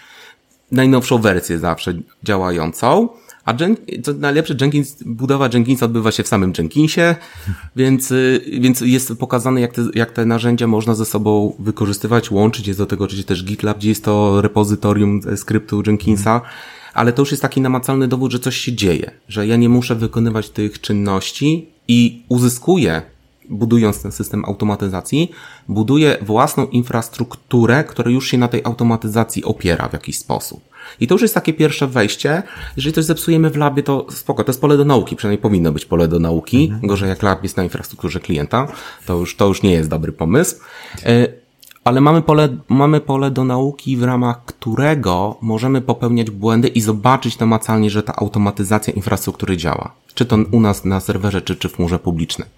najnowszą wersję zawsze działającą. A Jen, najlepsze, Jenkins, budowa Jenkinsa odbywa się w samym Jenkinsie, *laughs* więc, y, więc jest pokazane, jak te, jak te narzędzia można ze sobą wykorzystywać, łączyć. Jest do tego oczywiście też GitLab, gdzie jest to repozytorium skryptu Jenkinsa, ale to już jest taki namacalny dowód, że coś się dzieje, że ja nie muszę wykonywać tych czynności i uzyskuję budując ten system automatyzacji, buduję własną infrastrukturę, która już się na tej automatyzacji opiera w jakiś sposób. I to już jest takie pierwsze wejście. Jeżeli coś zepsujemy w labie, to spoko, to jest pole do nauki, przynajmniej powinno być pole do nauki. Mhm. Gorzej jak lab jest na infrastrukturze klienta, to już, to już nie jest dobry pomysł. Ale mamy pole, mamy pole do nauki, w ramach którego możemy popełniać błędy i zobaczyć namacalnie, że ta automatyzacja infrastruktury działa. Czy to u nas na serwerze, czy, czy w chmurze publicznej.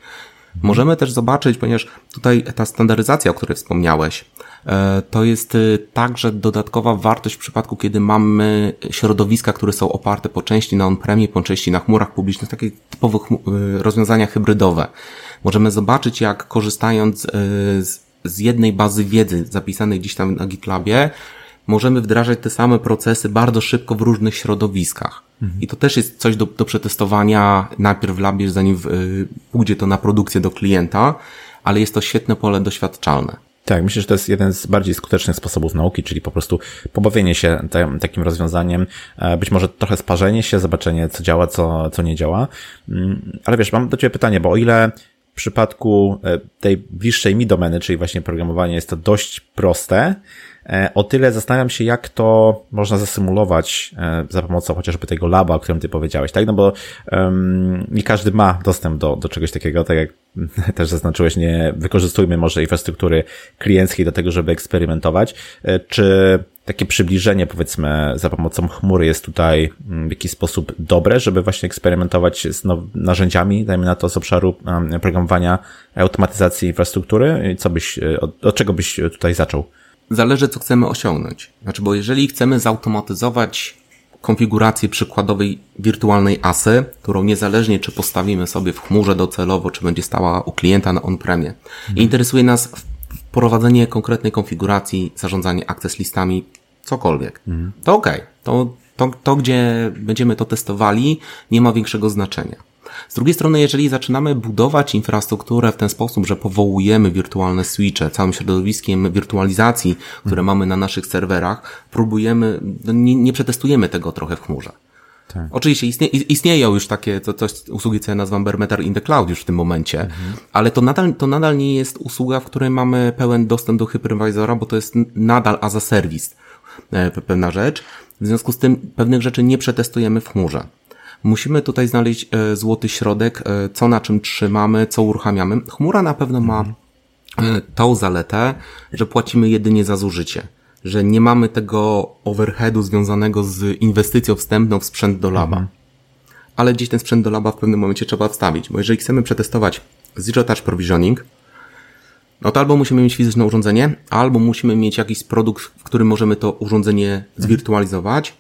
Możemy też zobaczyć, ponieważ tutaj ta standaryzacja, o której wspomniałeś, e, to jest e, także dodatkowa wartość w przypadku, kiedy mamy środowiska, które są oparte po części na on-premie, po części na chmurach publicznych, takie typowe e, rozwiązania hybrydowe. Możemy zobaczyć, jak korzystając z, z jednej bazy wiedzy zapisanej gdzieś tam na GitLabie, możemy wdrażać te same procesy bardzo szybko w różnych środowiskach. Mhm. I to też jest coś do, do przetestowania najpierw w labie, zanim y, pójdzie to na produkcję do klienta, ale jest to świetne pole doświadczalne.
Tak, myślę, że to jest jeden z bardziej skutecznych sposobów nauki, czyli po prostu pobawienie się te, takim rozwiązaniem, e, być może trochę sparzenie się, zobaczenie, co działa, co, co nie działa. Mm, ale wiesz, mam do Ciebie pytanie, bo o ile w przypadku e, tej bliższej mi domeny, czyli właśnie programowanie, jest to dość proste, o tyle zastanawiam się, jak to można zasymulować e, za pomocą chociażby tego laba, o którym ty powiedziałeś, tak? No bo um, nie każdy ma dostęp do, do czegoś takiego, tak jak *laughs* też zaznaczyłeś, nie wykorzystujmy może infrastruktury klienckiej do tego, żeby eksperymentować. E, czy takie przybliżenie, powiedzmy, za pomocą chmury jest tutaj mm, w jakiś sposób dobre, żeby właśnie eksperymentować z narzędziami, dajmy na to z obszaru programowania automatyzacji infrastruktury? Co byś, od, od czego byś tutaj zaczął?
Zależy, co chcemy osiągnąć. Znaczy, bo jeżeli chcemy zautomatyzować konfigurację przykładowej wirtualnej asy, którą niezależnie czy postawimy sobie w chmurze docelowo, czy będzie stała u klienta na on-premie, mhm. interesuje nas wprowadzenie konkretnej konfiguracji, zarządzanie access listami, cokolwiek, mhm. to ok. To, to, to, gdzie będziemy to testowali, nie ma większego znaczenia. Z drugiej strony, jeżeli zaczynamy budować infrastrukturę w ten sposób, że powołujemy wirtualne switche całym środowiskiem wirtualizacji, które hmm. mamy na naszych serwerach, próbujemy, no nie, nie przetestujemy tego trochę w chmurze. Tak. Oczywiście istnie, istnieją już takie to, coś, usługi, co ja nazywam bare metal in the cloud już w tym momencie, mhm. ale to nadal, to nadal nie jest usługa, w której mamy pełen dostęp do hypervisora, bo to jest nadal as a service e, pewna rzecz. W związku z tym pewnych rzeczy nie przetestujemy w chmurze. Musimy tutaj znaleźć e, złoty środek, e, co na czym trzymamy, co uruchamiamy. Chmura na pewno ma e, tą zaletę, że płacimy jedynie za zużycie że nie mamy tego overheadu związanego z inwestycją wstępną w sprzęt do laba. Mhm. Ale gdzieś ten sprzęt do laba w pewnym momencie trzeba wstawić, bo jeżeli chcemy przetestować Zero Touch Provisioning, no to albo musimy mieć fizyczne urządzenie, albo musimy mieć jakiś produkt, w którym możemy to urządzenie zwirtualizować,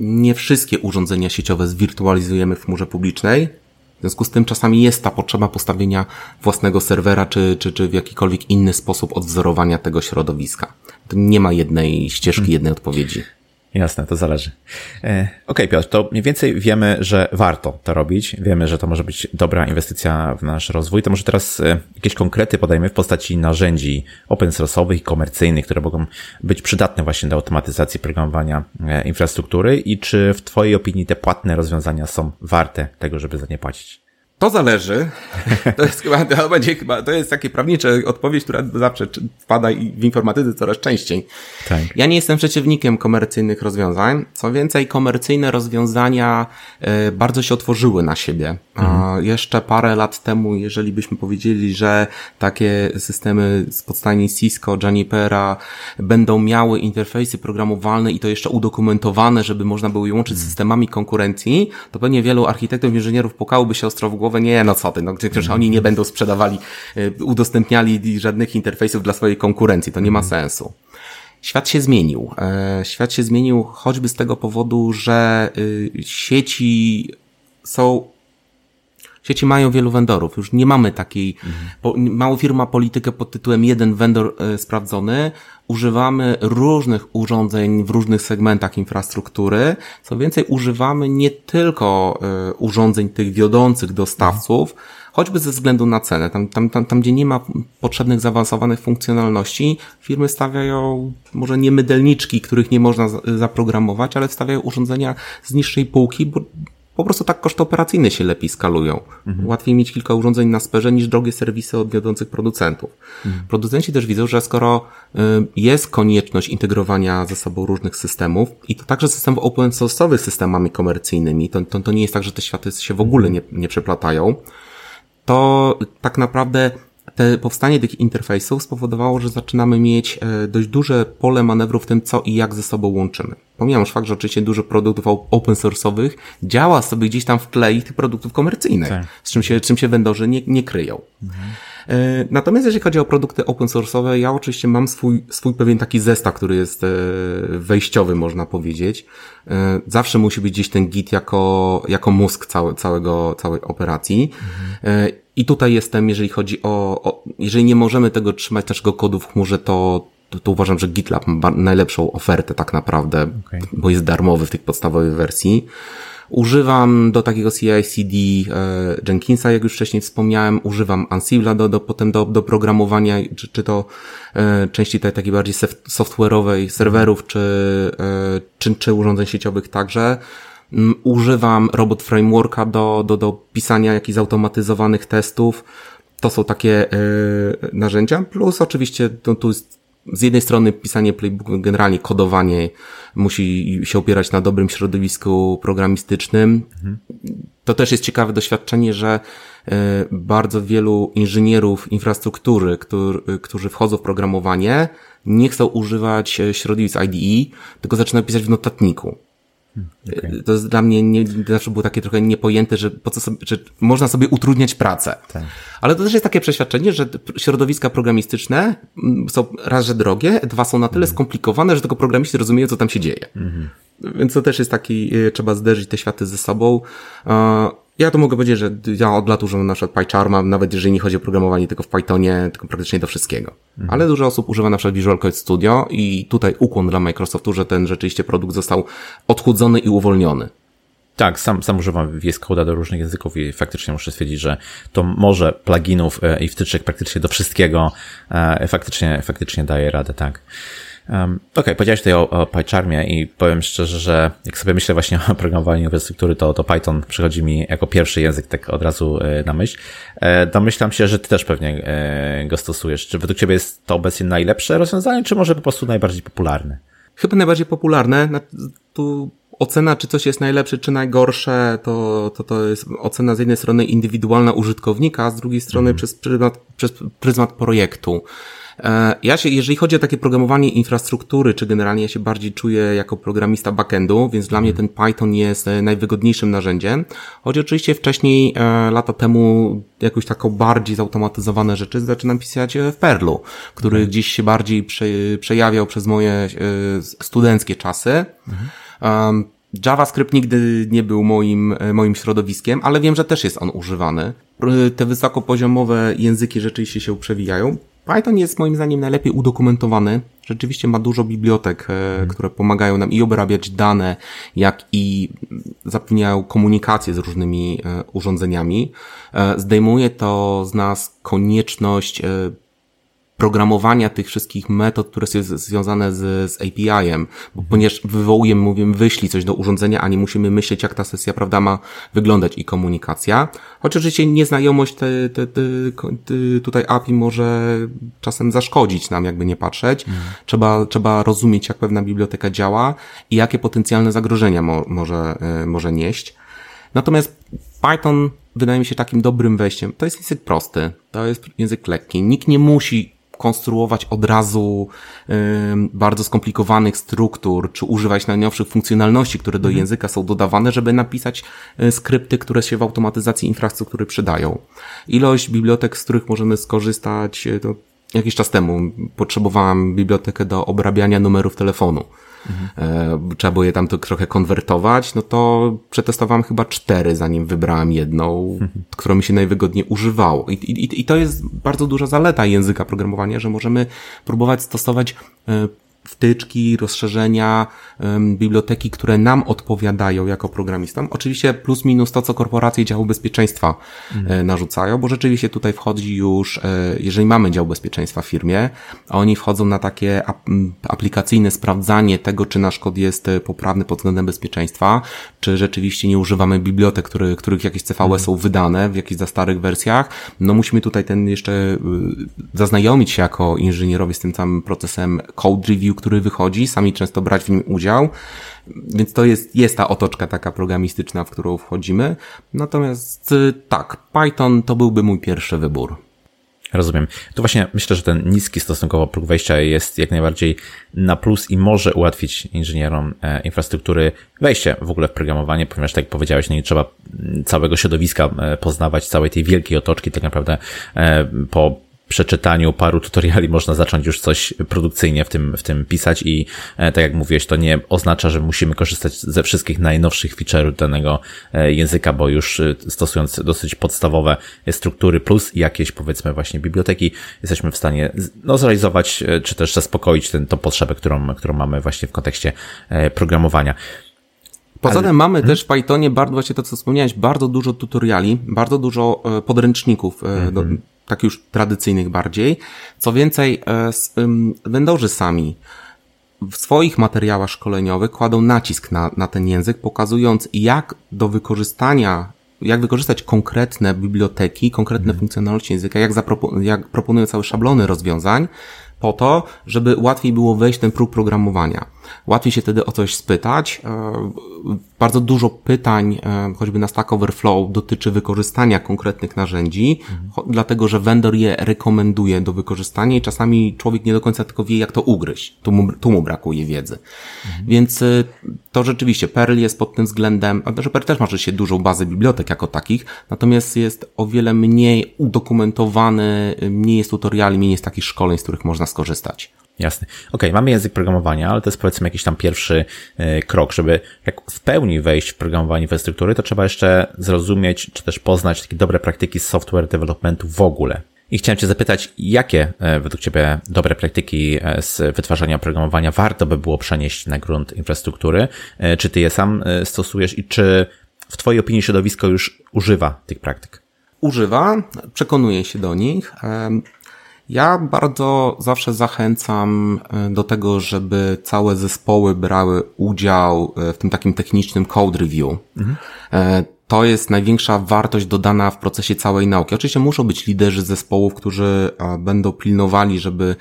nie wszystkie urządzenia sieciowe zwirtualizujemy w chmurze publicznej. W związku z tym czasami jest ta potrzeba postawienia własnego serwera, czy, czy, czy w jakikolwiek inny sposób odwzorowania tego środowiska. To nie ma jednej ścieżki, hmm. jednej odpowiedzi.
Jasne, to zależy. E, Okej, okay, Piotr, to mniej więcej wiemy, że warto to robić. Wiemy, że to może być dobra inwestycja w nasz rozwój. To może teraz e, jakieś konkrety podajmy w postaci narzędzi open source'owych i komercyjnych, które mogą być przydatne właśnie do automatyzacji programowania e, infrastruktury i czy w Twojej opinii te płatne rozwiązania są warte tego, żeby za nie płacić?
To zależy. *laughs* To jest chyba, to będzie chyba, to jest takie prawnicze odpowiedź, która zawsze wpada w informatyce coraz częściej. Tak. Ja nie jestem przeciwnikiem komercyjnych rozwiązań. Co więcej, komercyjne rozwiązania e, bardzo się otworzyły na siebie. Mhm. Jeszcze parę lat temu, jeżeli byśmy powiedzieli, że takie systemy z podstani Cisco, Junipera będą miały interfejsy programowalne i to jeszcze udokumentowane, żeby można było je łączyć z mhm. systemami konkurencji, to pewnie wielu architektów, inżynierów pokałoby się ostro w głowę, nie, no co ty, no przecież oni nie będą sprzedawali, y, udostępniali żadnych interfejsów dla swojej konkurencji, to nie ma mhm. sensu. Świat się zmienił. E, świat się zmienił choćby z tego powodu, że y, sieci są Sieci mają wielu vendorów. Już nie mamy takiej, mhm. mało firma politykę pod tytułem jeden vendor e, sprawdzony. Używamy różnych urządzeń w różnych segmentach infrastruktury. Co więcej, używamy nie tylko e, urządzeń tych wiodących dostawców, mhm. choćby ze względu na cenę. Tam, tam, tam, tam, gdzie nie ma potrzebnych, zaawansowanych funkcjonalności, firmy stawiają może nie mydelniczki, których nie można zaprogramować, ale stawiają urządzenia z niższej półki, bo po prostu tak koszty operacyjne się lepiej skalują. Mhm. Łatwiej mieć kilka urządzeń na sperze niż drogie serwisy od wiodących producentów. Mhm. Producenci też widzą, że skoro y, jest konieczność integrowania ze sobą różnych systemów i to także systemów open source'owych systemami komercyjnymi, to, to, to nie jest tak, że te światy się w ogóle nie, nie przeplatają, to tak naprawdę te powstanie tych interfejsów spowodowało, że zaczynamy mieć e, dość duże pole manewru w tym, co i jak ze sobą łączymy. Pomijam już fakt, że oczywiście dużo produktów open source'owych działa sobie gdzieś tam w tle tych produktów komercyjnych, tak. z czym się, czym się vendorzy nie, nie kryją. Mhm. Natomiast jeśli chodzi o produkty open source'owe, ja oczywiście mam swój, swój pewien taki zestaw, który jest e, wejściowy, można powiedzieć. Zawsze musi być gdzieś ten git jako, jako mózg całe, całego, całej operacji. Mhm. I tutaj jestem, jeżeli chodzi o, o jeżeli nie możemy tego trzymać naszego kodu w chmurze, to, to, to uważam, że GitLab ma najlepszą ofertę tak naprawdę, okay. bo jest darmowy w tych podstawowej wersji. Używam do takiego CI/CD e, Jenkinsa, jak już wcześniej wspomniałem, używam Ansible'a do, do, potem do, do programowania, czy, czy to e, części tej takiej bardziej software'owej serwerów, czy, e, czy, czy urządzeń sieciowych także. Używam robot frameworka do, do, do pisania jakichś zautomatyzowanych testów. To są takie yy, narzędzia, plus oczywiście to, tu jest z jednej strony pisanie playbooku, generalnie kodowanie musi się opierać na dobrym środowisku programistycznym. Mhm. To też jest ciekawe doświadczenie, że y, bardzo wielu inżynierów infrastruktury, który, którzy wchodzą w programowanie, nie chcą używać e, środowisk IDE, tylko zaczynają pisać w notatniku. Okay. To jest dla mnie nie, zawsze było takie trochę niepojęte, że po co sobie, że można sobie utrudniać pracę. Tak. Ale to też jest takie przeświadczenie, że środowiska programistyczne są raz, że drogie, dwa są na tyle mm. skomplikowane, że tylko programiści rozumieją, co tam się dzieje. Mm -hmm. Więc to też jest taki, y, trzeba zderzyć te światy ze sobą. Ja to mogę powiedzieć, że ja od lat używam na przykład PyCharma, nawet jeżeli nie chodzi o programowanie tylko w Pythonie, tylko praktycznie do wszystkiego. Mhm. Ale dużo osób używa na przykład Visual Code Studio i tutaj ukłon dla Microsoftu, że ten rzeczywiście produkt został odchudzony i uwolniony.
Tak, sam, sam używam VS Code'a do różnych języków i faktycznie muszę stwierdzić, że to może pluginów e, i wtyczek praktycznie do wszystkiego e, faktycznie, faktycznie daje radę, tak. Um, Okej, okay, powiedziałeś tutaj o, o PyCharmie i powiem szczerze, że jak sobie myślę właśnie *laughs* o programowaniu infrastruktury, to, to Python przychodzi mi jako pierwszy język tak od razu e, na myśl. E, domyślam się, że ty też pewnie e, go stosujesz. Czy według ciebie jest to obecnie najlepsze rozwiązanie, czy może po prostu najbardziej popularne?
Chyba najbardziej popularne. Tu ocena, czy coś jest najlepsze, czy najgorsze, to, to, to jest ocena z jednej strony indywidualna użytkownika, a z drugiej strony mm. przez, pryzmat, przez pryzmat projektu. E, ja się, jeżeli chodzi o takie programowanie infrastruktury, czy generalnie ja się bardziej czuję jako programista backendu, więc dla mnie ten Python jest e, najwygodniejszym narzędziem. Choć oczywiście wcześniej, e, lata temu, jakoś taką bardziej zautomatyzowane rzeczy zaczynam pisać w Perlu, który mhm. gdzieś się bardziej prze, przejawiał przez moje studenckie czasy. Mhm. JavaScript nigdy nie był moim, moim środowiskiem, ale wiem, że też jest on używany. Te wysokopoziomowe języki rzeczywiście się przewijają. Python jest moim zdaniem najlepiej udokumentowany. Rzeczywiście ma dużo bibliotek, hmm. które pomagają nam i obrabiać dane, jak i zapewniają komunikację z różnymi e, urządzeniami. E, zdejmuje to z nas konieczność programowania tych wszystkich metod, które są związane z, z API-em, bo ponieważ wywołujemy, mówimy, wyślij coś do urządzenia, a nie musimy myśleć, jak ta sesja, prawda, ma wyglądać i komunikacja. Chociaż oczywiście nieznajomość te, te, te, te, tutaj API może czasem zaszkodzić nam, jakby nie patrzeć. Mhm. Trzeba, trzeba rozumieć, jak pewna biblioteka działa i jakie potencjalne zagrożenia mo, może, e, może nieść. Natomiast Python wydaje mi się takim dobrym wejściem. To jest język prosty, to jest język lekki. Nikt nie musi konstruować od razu bardzo skomplikowanych struktur, czy używać najnowszych funkcjonalności, które do mhm. języka są dodawane, żeby napisać y, skrypty, które się w automatyzacji infrastruktury przydają. Ilość bibliotek, z których możemy skorzystać, y, to jakiś czas temu potrzebowałam bibliotekę do obrabiania numerów telefonu mhm. trzeba było je tam trochę konwertować, no to przetestowałem chyba cztery, zanim wybrałem jedną, mhm. którą mi się najwygodniej używało. I, i, I to jest bardzo duża zaleta języka programowania, że możemy próbować stosować e, wtyczki, rozszerzenia, biblioteki, które nam odpowiadają jako programistom. Oczywiście plus minus to, co korporacje działu bezpieczeństwa mhm. narzucają, bo rzeczywiście tutaj wchodzi już, e, jeżeli mamy dział bezpieczeństwa w firmie, oni wchodzą na takie aplikacyjne sprawdzanie tego, czy nasz kod jest e, poprawny pod względem bezpieczeństwa, czy rzeczywiście nie używamy bibliotek, który, których jakieś CVE mhm. są wydane w jakichś za starych wersjach. No musimy tutaj ten jeszcze zaznajomić się jako inżynierowie z tym całym procesem code review, który wychodzi, sami często brać w nim udział, więc to jest, jest ta otoczka taka programistyczna, w którą wchodzimy. Natomiast y, tak, Python to byłby mój pierwszy wybór.
Rozumiem. To właśnie myślę, że ten niski stosunkowo próg wejścia jest jak najbardziej na plus i może ułatwić inżynierom e, infrastruktury wejście w ogóle w programowanie, ponieważ tak jak powiedziałeś, no nie trzeba całego środowiska e, poznawać, całej tej wielkiej otoczki, tak naprawdę e, po przeczytaniu paru tutoriali można zacząć już coś produkcyjnie w tym, w tym pisać i e, tak jak mówiłeś, to nie oznacza, że musimy korzystać ze wszystkich najnowszych feature'ów danego e, języka, bo już e, stosując dosyć podstawowe struktury plus jakieś powiedzmy właśnie biblioteki, jesteśmy w stanie no, zrealizować czy też zaspokoić ten, tą potrzebę, którą, którą mamy właśnie w kontekście programowania.
Poza tym mamy hmm? też w Pythonie bardzo, właśnie to co wspomniałeś, bardzo dużo tutoriali, bardzo dużo podręczników mm -hmm. do, mhm tak już tradycyjnych bardziej. Co więcej, vendorzy sami w swoich materiałach szkoleniowych kładą nacisk na, na ten język, pokazując jak do wykorzystania jak wykorzystać konkretne biblioteki, konkretne hmm. funkcjonalności języka, jak, zapropo- jak proponują całe szablony rozwiązań, po to, żeby łatwiej było wejść w ten próg programowania. Łatwiej się wtedy o coś spytać. E, bardzo dużo pytań, e, choćby na Stack Overflow, dotyczy wykorzystania konkretnych narzędzi, mhm. dlatego że vendor je rekomenduje do wykorzystania i czasami człowiek nie do końca tylko wie, jak to ugryźć. Tu mu, tu mu brakuje wiedzy. Mhm. Więc e, to rzeczywiście Perl jest pod tym względem, a że Perl też ma się dużą bazę bibliotek jako takich, natomiast jest o wiele mniej udokumentowany, mniej jest tutoriali, mniej jest takich szkoleń, z których można skorzystać.
Jasne. Okay, mamy język programowania, ale to jest powiedzmy jakiś tam pierwszy e, krok, żeby jak w pełni wejść w programowanie infrastruktury, to trzeba jeszcze zrozumieć, czy też poznać takie dobre praktyki software developmentu w ogóle. I chciałem Cię zapytać, jakie e, według Ciebie dobre praktyki e, z wytwarzania oprogramowania warto by było przenieść na grunt infrastruktury? Czy Ty je sam stosujesz i czy w Twojej opinii środowisko już używa tych praktyk?
Używa, przekonuje się do nich. Ja bardzo zawsze zachęcam e, do tego, żeby całe zespoły brały udział e, w tym takim technicznym code review. Mhm. To jest największa wartość dodana w procesie całej nauki. Oczywiście muszą być liderzy zespołów, którzy będą pilnowali, żeby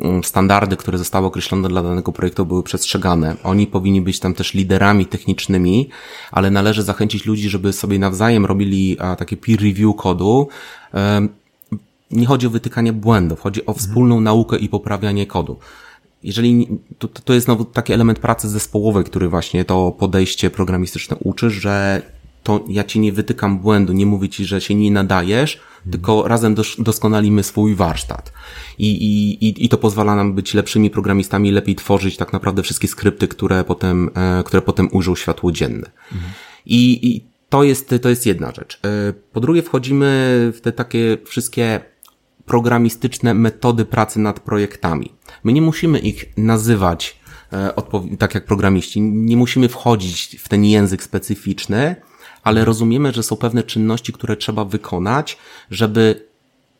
mm, standardy, które zostały określone dla danego projektu były przestrzegane. Oni powinni być tam też liderami technicznymi, ale należy zachęcić ludzi, żeby sobie nawzajem robili takie peer review kodu, nie chodzi o wytykanie błędów, chodzi o wspólną mhm. naukę i poprawianie kodu. Jeżeli, to, to jest znowu taki element pracy zespołowej, który właśnie to podejście programistyczne uczy, że to ja ci nie wytykam błędu, nie mówię ci, że się nie nadajesz, mhm. tylko razem dos doskonalimy swój warsztat. I, i, I to pozwala nam być lepszymi programistami, lepiej tworzyć tak naprawdę wszystkie skrypty, które potem, e, które potem ujrzą światło dzienne. Mhm. I, I to jest, to jest jedna rzecz. E, po drugie, wchodzimy w te takie wszystkie programistyczne metody pracy nad projektami. My nie musimy ich nazywać e, tak jak programiści, nie musimy wchodzić w ten język specyficzny, ale rozumiemy, że są pewne czynności, które trzeba wykonać, żeby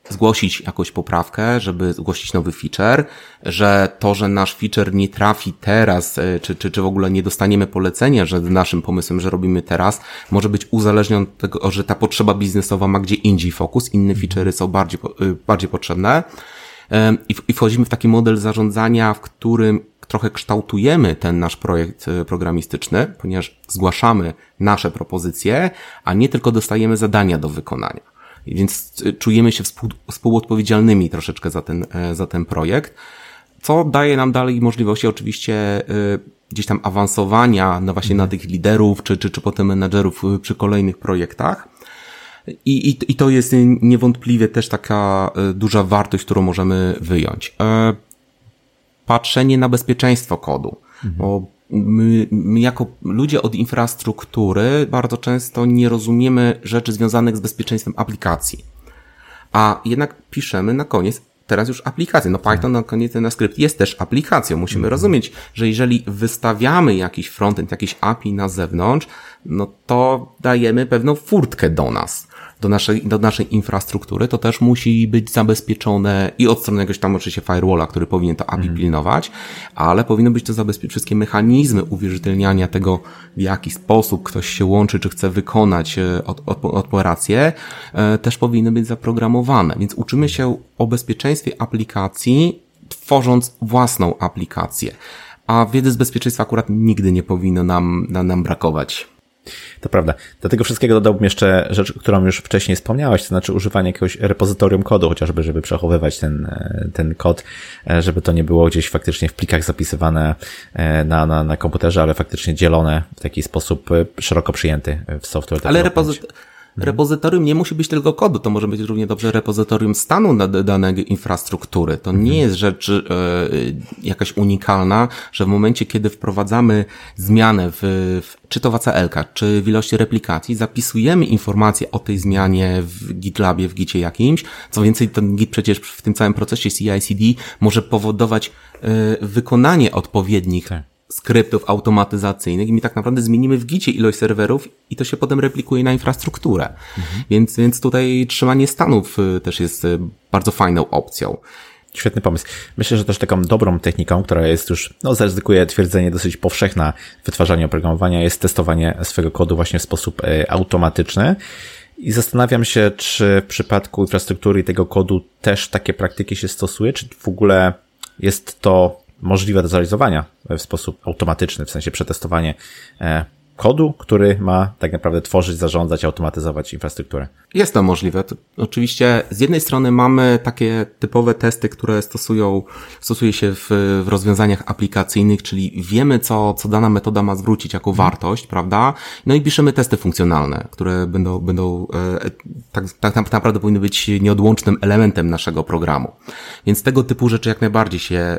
zgłosić jakąś poprawkę, żeby zgłosić nowy feature, że to, że nasz feature nie trafi teraz, e, czy, czy, czy w ogóle nie dostaniemy polecenia, że naszym pomysłem, że robimy teraz, może być uzależnione od tego, że ta potrzeba biznesowa ma gdzie indziej fokus, inne feature'y są bardziej, e, bardziej potrzebne. I wchodzimy w taki model zarządzania, w którym trochę kształtujemy ten nasz projekt e, programistyczny, ponieważ zgłaszamy nasze propozycje, a nie tylko dostajemy zadania do wykonania. Więc e, czujemy się współ, współodpowiedzialnymi troszeczkę za ten, e, za ten projekt, co daje nam dalej możliwości oczywiście gdzieś tam awansowania no właśnie na tych liderów, czy, czy, czy potem menadżerów przy kolejnych projektach. I, i, I to jest niewątpliwie też taka duża wartość, którą możemy wyjąć patrzenie na bezpieczeństwo kodu. Mhm. Bo my, my jako ludzie od infrastruktury bardzo często nie rozumiemy rzeczy związanych z bezpieczeństwem aplikacji. A jednak piszemy na koniec teraz już aplikację. No Python na koniec ten skrypt jest też aplikacją. Musimy mhm. rozumieć, że jeżeli wystawiamy jakiś frontend, jakiś API na zewnątrz, no to dajemy pewną furtkę do nas do naszej, do naszej infrastruktury, to też musi być zabezpieczone i od strony jakiegoś tam oczywiście firewalla, który powinien to API mm. pilnować, ale powinno być to zabezpieczone wszystkie mechanizmy uwierzytelniania tego, w jaki sposób ktoś się łączy, czy chce wykonać e, od, od, operację, e, też powinny być zaprogramowane. Więc uczymy się o bezpieczeństwie aplikacji, tworząc własną aplikację. A wiedzy z bezpieczeństwa akurat nigdy nie powinno nam, nam, nam brakować.
To prawda. Do tego wszystkiego dodałbym jeszcze rzecz, którą już wcześniej wspomniałeś, to znaczy używanie jakiegoś repozytorium kodu, chociażby, żeby przechowywać ten, e, ten kod, e, żeby to nie było gdzieś faktycznie w plikach zapisywane e, na, na, na komputerze, ale faktycznie dzielone w taki sposób szeroko przyjęty w software.
Ale repozytorium Mhm. Repozytorium nie musi być tylko kodu, to może być równie dobrze repozytorium stanu danej infrastruktury. To nie mhm. jest rzecz e, jakaś unikalna, że w momencie, kiedy wprowadzamy zmianę w, w czy to w ACL, czy w ilości replikacji, zapisujemy informacje o tej zmianie w GitLabie, w Gicie jakimś. Co więcej, ten Git przecież w tym całym procesie CI/CD może powodować e, wykonanie odpowiednich tak skryptów automatyzacyjnych i my tak naprawdę zmienimy w gicie ilość serwerów i to się potem replikuje na infrastrukturę. Mhm. Więc, więc tutaj trzymanie stanów y, też jest y, bardzo fajną opcją.
Świetny pomysł. Myślę, że też taką dobrą techniką, która jest już, no zaryzykuję twierdzenie dosyć powszechna w wytwarzaniu oprogramowania, jest testowanie swojego kodu właśnie w sposób y, automatyczny. I zastanawiam się, czy w przypadku infrastruktury i tego kodu też takie praktyki się stosuje, czy w ogóle jest to możliwe do zrealizowania w sposób automatyczny, w sensie przetestowanie e, kodu, który ma tak naprawdę tworzyć, zarządzać, automatyzować infrastrukturę.
Jest to możliwe. To oczywiście z jednej strony mamy takie typowe testy, które stosują, stosuje się w, w rozwiązaniach aplikacyjnych, czyli wiemy, co, co dana metoda ma zwrócić jako mhm. wartość, prawda? No i piszemy testy funkcjonalne, które będą, będą e, tak, tak, tak naprawdę powinny być nieodłącznym elementem naszego programu. Więc tego typu rzeczy jak najbardziej się e,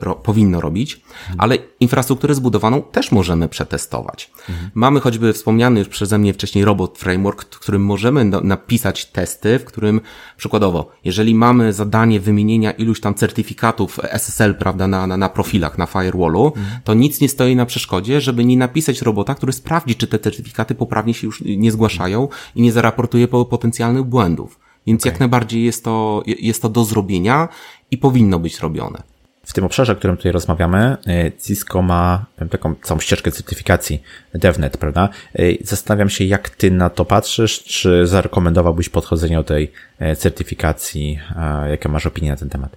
ro, powinno robić, mhm. ale infrastrukturę zbudowaną też możemy przetestować. Mhm. Mamy choćby wspomniany już przeze mnie wcześniej robot framework, w którym możemy napisać testy, w którym przykładowo, jeżeli mamy zadanie wymienienia iluś tam certyfikatów SSL, prawda, na, na, na profilach, na firewallu, mhm. to nic nie stoi na przeszkodzie, żeby nie napisać robota, który sprawdzi, czy te certyfikaty poprawnie się już nie zgłaszają i nie zaraportuje potencjalnych błędów. Więc okay. jak najbardziej jest to, jest to do zrobienia i powinno być robione
w tym obszarze, o którym tutaj rozmawiamy, e, Cisco ma taką całą ścieżkę certyfikacji DevNet, prawda? E, zastanawiam się, jak ty na to patrzysz, czy zarekomendowałbyś podchodzenie do tej e, certyfikacji, jaką masz opinię na ten temat?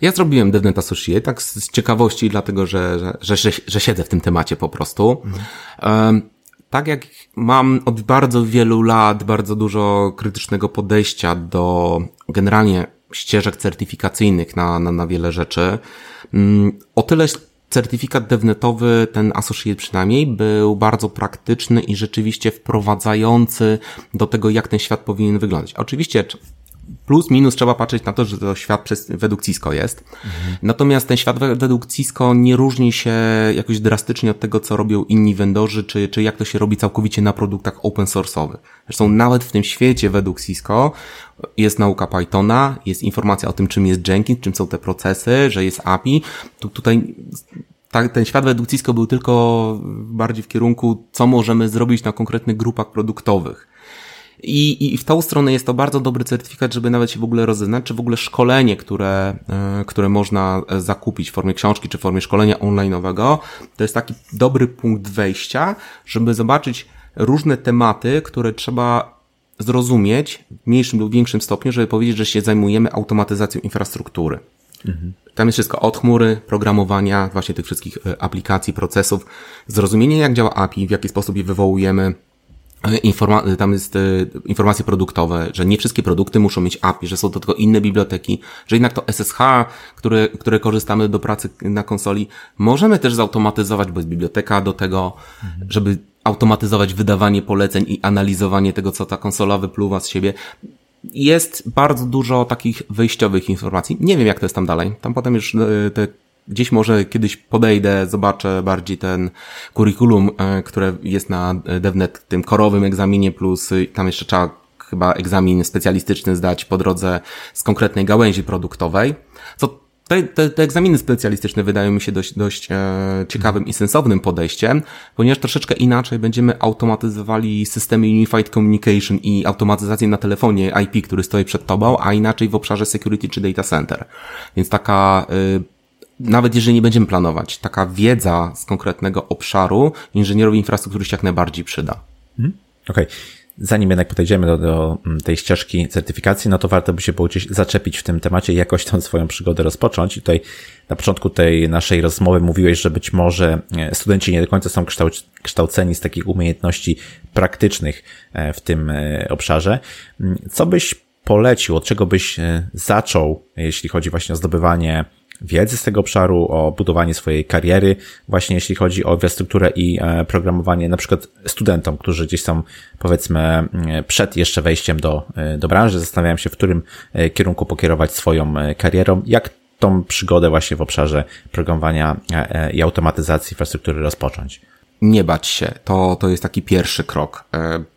Ja zrobiłem DevNet Associate, tak z ciekawości, dlatego że, że, że, że siedzę w tym temacie po prostu. Mhm. tak jak mam od bardzo wielu lat bardzo dużo krytycznego podejścia do generalnie ścieżek certyfikacyjnych na, na, na wiele rzeczy. Mm, o tyle certyfikat devnetowy, ten Associate przynajmniej, był bardzo praktyczny i rzeczywiście wprowadzający do tego, jak ten świat powinien wyglądać. Oczywiście plus minus trzeba patrzeć na to, że to świat przez, według Cisco jest. Mhm. Natomiast ten świat według Cisco nie różni się jakoś drastycznie od tego, co robią inni vendorzy, czy, czy jak to się robi całkowicie na produktach open source'owych. Zresztą nawet w tym świecie według Cisco jest nauka Pythona, jest informacja o tym, czym jest Jenkins, czym są te procesy, że jest API. Tu, tutaj ten świat według Cisco był tylko bardziej w kierunku, co możemy zrobić na konkretnych grupach produktowych. I, I w tą stronę jest to bardzo dobry certyfikat, żeby nawet się w ogóle rozeznać, czy w ogóle szkolenie, które, e, które można e, zakupić w formie książki, czy w formie szkolenia online'owego, to jest taki dobry punkt wejścia, żeby zobaczyć różne tematy, które trzeba zrozumieć w mniejszym lub większym stopniu, żeby powiedzieć, że się zajmujemy automatyzacją infrastruktury. Mhm. Tam jest wszystko od chmury, programowania, właśnie tych wszystkich e, aplikacji, procesów, zrozumienie jak działa API, w jaki sposób je wywołujemy, Informa tam jest y, informacje produktowe, że nie wszystkie produkty muszą mieć API, że są to tylko inne biblioteki, że jednak to SSH, które, które korzystamy do pracy na konsoli, możemy też zautomatyzować, bo jest biblioteka do tego, mhm. żeby automatyzować wydawanie poleceń i analizowanie tego, co ta konsola wypluwa z siebie jest bardzo dużo takich wyjściowych informacji. Nie wiem, jak to jest tam dalej. Tam potem już e, te gdzieś może kiedyś podejdę, zobaczę bardziej ten kurikulum, e, które jest na DevNet, tym korowym egzaminie, plus tam jeszcze trzeba chyba egzamin specjalistyczny zdać po drodze z konkretnej gałęzi produktowej. Co te, te, te egzaminy specjalistyczne wydają mi się dość, dość e, ciekawym i sensownym podejściem, ponieważ troszeczkę inaczej będziemy automatyzowali systemy Unified Communication i automatyzację na telefonie IP, który stoi przed tobą, a inaczej w obszarze security czy data center. Więc taka, e, nawet jeżeli nie będziemy planować, taka wiedza z konkretnego obszaru inżynierowi infrastruktury się jak najbardziej przyda.
Hmm? Okej. Okay. Zanim jednak podejdziemy do, do mm, tej ścieżki certyfikacji, no to warto by się było gdzieś zaczepić w tym temacie i jakoś tą swoją przygodę rozpocząć. I tutaj na początku tej naszej rozmowy mówiłeś, że być może e, studenci nie do końca są kształceni z takich umiejętności praktycznych e, w tym e, obszarze. Mm, co byś polecił, od czego byś zaczął, jeśli chodzi właśnie o zdobywanie wiedzy z tego obszaru, o budowanie swojej kariery, właśnie jeśli chodzi o infrastrukturę i e, programowanie na przykład studentom, którzy gdzieś są powiedzmy e, przed jeszcze wejściem do, e, do branży, zastanawiają się, w którym kierunku pokierować swoją karierą, jak tą przygodę właśnie w obszarze programowania i automatyzacji infrastruktury rozpocząć.
Nie bać się, to, to jest taki pierwszy krok,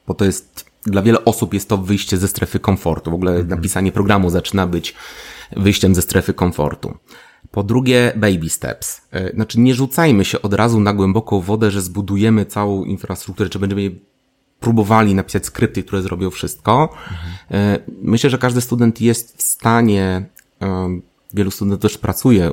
bo to jest dla wiele osób jest to wyjście ze strefy komfortu. W ogóle mhm. napisanie programu zaczyna być wyjściem ze strefy komfortu. Po drugie, baby steps. E, znaczy, nie rzucajmy się od razu na głęboką wodę, że zbudujemy całą infrastrukturę, czy będziemy próbowali napisać skrypty, które zrobią wszystko. Mhm. Myślę, że każdy student jest w stanie, wielu studentów też pracuje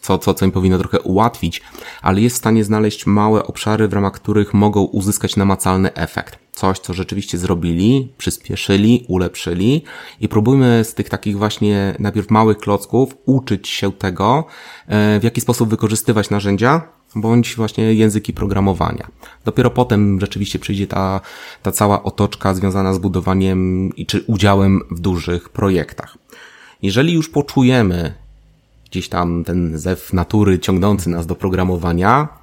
co, co, co im powinno trochę ułatwić, ale jest w stanie znaleźć małe obszary, w ramach których mogą uzyskać namacalny efekt. Coś, co rzeczywiście zrobili, przyspieszyli, ulepszyli i próbujmy z tych takich właśnie najpierw małych klocków uczyć się tego, e, w jaki sposób wykorzystywać narzędzia, bądź właśnie języki programowania. Dopiero potem rzeczywiście przyjdzie ta, ta cała otoczka związana z budowaniem i czy udziałem w dużych projektach. Jeżeli już poczujemy, gdzieś tam ten zew natury ciągnący nas do programowania,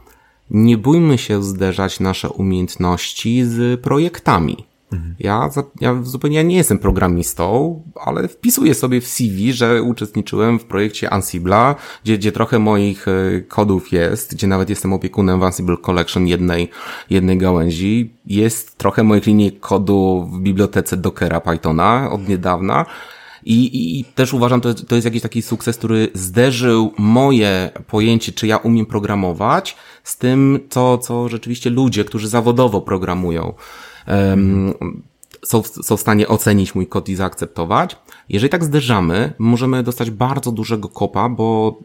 nie bójmy się zderzać nasze umiejętności z projektami. Mhm. Ja, ja zupełnie nie jestem programistą, ale wpisuję sobie w CV, że uczestniczyłem w projekcie Ansible'a, gdzie, gdzie trochę moich e, kodów jest, gdzie nawet jestem opiekunem w Ansible Collection jednej, jednej gałęzi. Jest trochę moich linii kodu w bibliotece Dockera Pythona od niedawna. I, i też uważam, to, to jest jakiś taki sukces, który zderzył moje pojęcie, czy ja umiem programować, z tym, co, co rzeczywiście ludzie, którzy zawodowo programują, um, są, są w stanie ocenić mój kod i zaakceptować. Jeżeli tak zderzamy, możemy dostać bardzo dużego kopa, bo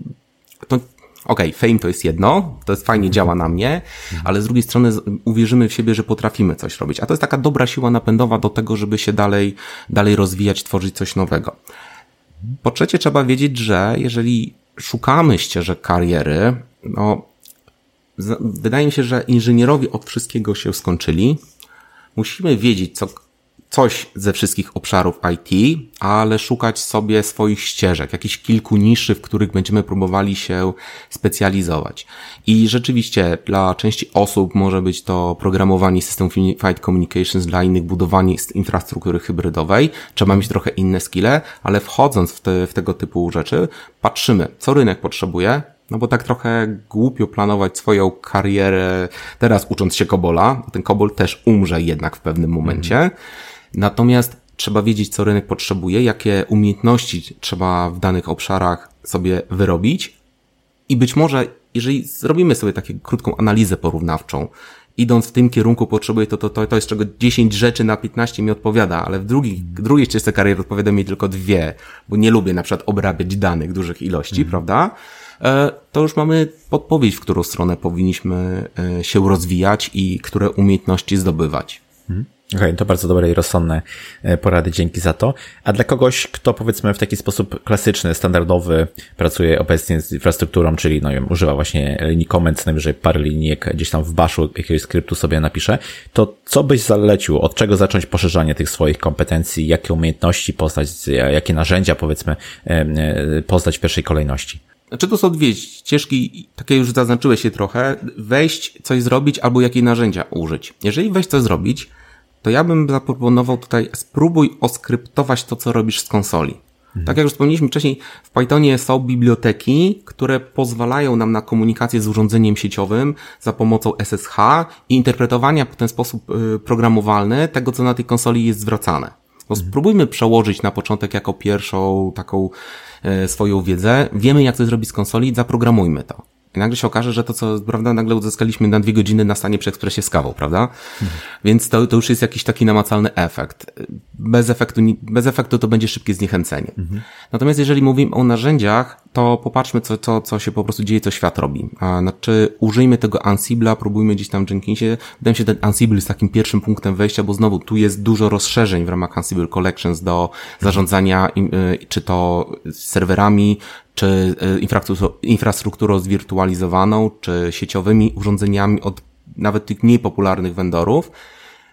to okej, okay, fame to jest jedno, to jest fajnie działa na mnie, ale z drugiej strony uwierzymy w siebie, że potrafimy coś robić. A to jest taka dobra siła napędowa do tego, żeby się dalej, dalej rozwijać, tworzyć coś nowego. Po trzecie, trzeba wiedzieć, że jeżeli szukamy ścieżek kariery, no, wydaje mi się, że inżynierowie od wszystkiego się skończyli. Musimy wiedzieć, co coś ze wszystkich obszarów IT, ale szukać sobie swoich ścieżek, jakichś kilku niszy, w których będziemy próbowali się specjalizować. I rzeczywiście dla części osób może być to programowanie systemów Unified Communications, dla innych budowanie infrastruktury hybrydowej. Trzeba mieć trochę inne skille, ale wchodząc w, te, w tego typu rzeczy, patrzymy, co rynek potrzebuje, no bo tak trochę głupio planować swoją karierę teraz ucząc się Kobola. Ten Kobol też umrze jednak w pewnym momencie. Mm. Natomiast trzeba wiedzieć, co rynek potrzebuje, jakie umiejętności trzeba w danych obszarach sobie wyrobić i być może, jeżeli zrobimy sobie taką krótką analizę porównawczą, idąc w tym kierunku potrzebuję to, to, to, to jest czego 10 rzeczy na 15 mi odpowiada, ale w drugiej, drugiej ścieżce kariery odpowiada mi tylko dwie, bo nie lubię na przykład obrabiać danych dużych ilości, mm. prawda? E, to już mamy podpowiedź, w którą stronę powinniśmy e, się rozwijać i które umiejętności zdobywać.
Mm. Okej, okay, to bardzo dobre i rozsądne e, porady, dzięki za to. A dla kogoś, kto powiedzmy w taki sposób klasyczny, standardowy pracuje obecnie z infrastrukturą, czyli no wiem, używa właśnie linii comment, najwyżej parę linijek gdzieś tam w baszu jakiegoś skryptu sobie napisze, to co byś zalecił? Od czego zacząć poszerzanie tych swoich kompetencji? Jakie umiejętności poznać? Jakie narzędzia powiedzmy e, poznać w pierwszej kolejności?
Znaczy to są dwie ścieżki, takie już zaznaczyłeś się trochę, wejść, coś zrobić albo jakie narzędzia użyć. Jeżeli wejść coś zrobić, to ja bym zaproponował tutaj spróbuj oskryptować to, co robisz z konsoli. Mhm. Tak jak już wspomnieliśmy wcześniej, w Pythonie są biblioteki, które pozwalają nam na komunikację z urządzeniem sieciowym za pomocą SSH i interpretowania w ten sposób y, programowalny tego, co na tej konsoli jest zwracane. No mhm. spróbujmy przełożyć na początek jako pierwszą taką e, swoją wiedzę. Wiemy, jak to zrobić z konsoli, zaprogramujmy to. I nagle się okaże, że to, co, prawda, nagle uzyskaliśmy na dwie godziny na stanie przy ekspresie z kawą, prawda? Mhm. Więc to, to już jest jakiś taki namacalny efekt. Bez efektu, bez efektu to będzie szybkie zniechęcenie. Mhm. Natomiast jeżeli mówimy o narzędziach, to popatrzmy, co, co, co się po prostu dzieje, co świat robi. A, znaczy, użyjmy tego Ansible'a, próbujmy gdzieś tam w Jenkinsie. Wydaje mi się, ten Ansible jest takim pierwszym punktem wejścia, bo znowu tu jest dużo rozszerzeń w ramach Ansible Collections do zarządzania, y, czy to serwerami, czy e, infrastrukturą zwirtualizowaną, czy sieciowymi urządzeniami od nawet tych mniej popularnych vendorów,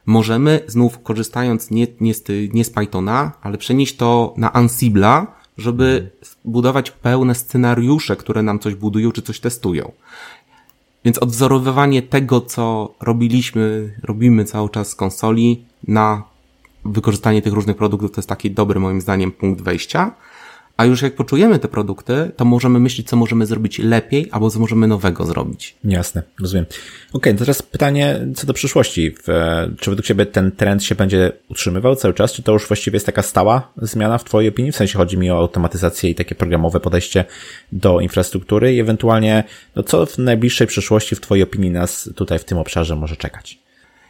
możemy znów korzystając nie, nie, z, nie z Pythona, ale przenieść to na Ansible'a, żeby budować pełne scenariusze, które nam coś budują, czy coś testują. Więc odwzorowywanie tego, co robiliśmy, robimy cały czas z konsoli na wykorzystanie tych różnych produktów, to jest taki dobry moim zdaniem punkt wejścia. A już jak poczujemy te produkty, to możemy myśleć, co możemy zrobić lepiej, albo co możemy nowego zrobić.
Jasne, rozumiem. Okej, okay, teraz pytanie co do przyszłości. Czy według Ciebie ten trend się będzie utrzymywał cały czas, czy to już właściwie jest taka stała zmiana w Twojej opinii? W sensie chodzi mi o automatyzację i takie programowe podejście do infrastruktury i ewentualnie, no co w najbliższej przyszłości w Twojej opinii nas tutaj w tym obszarze może czekać?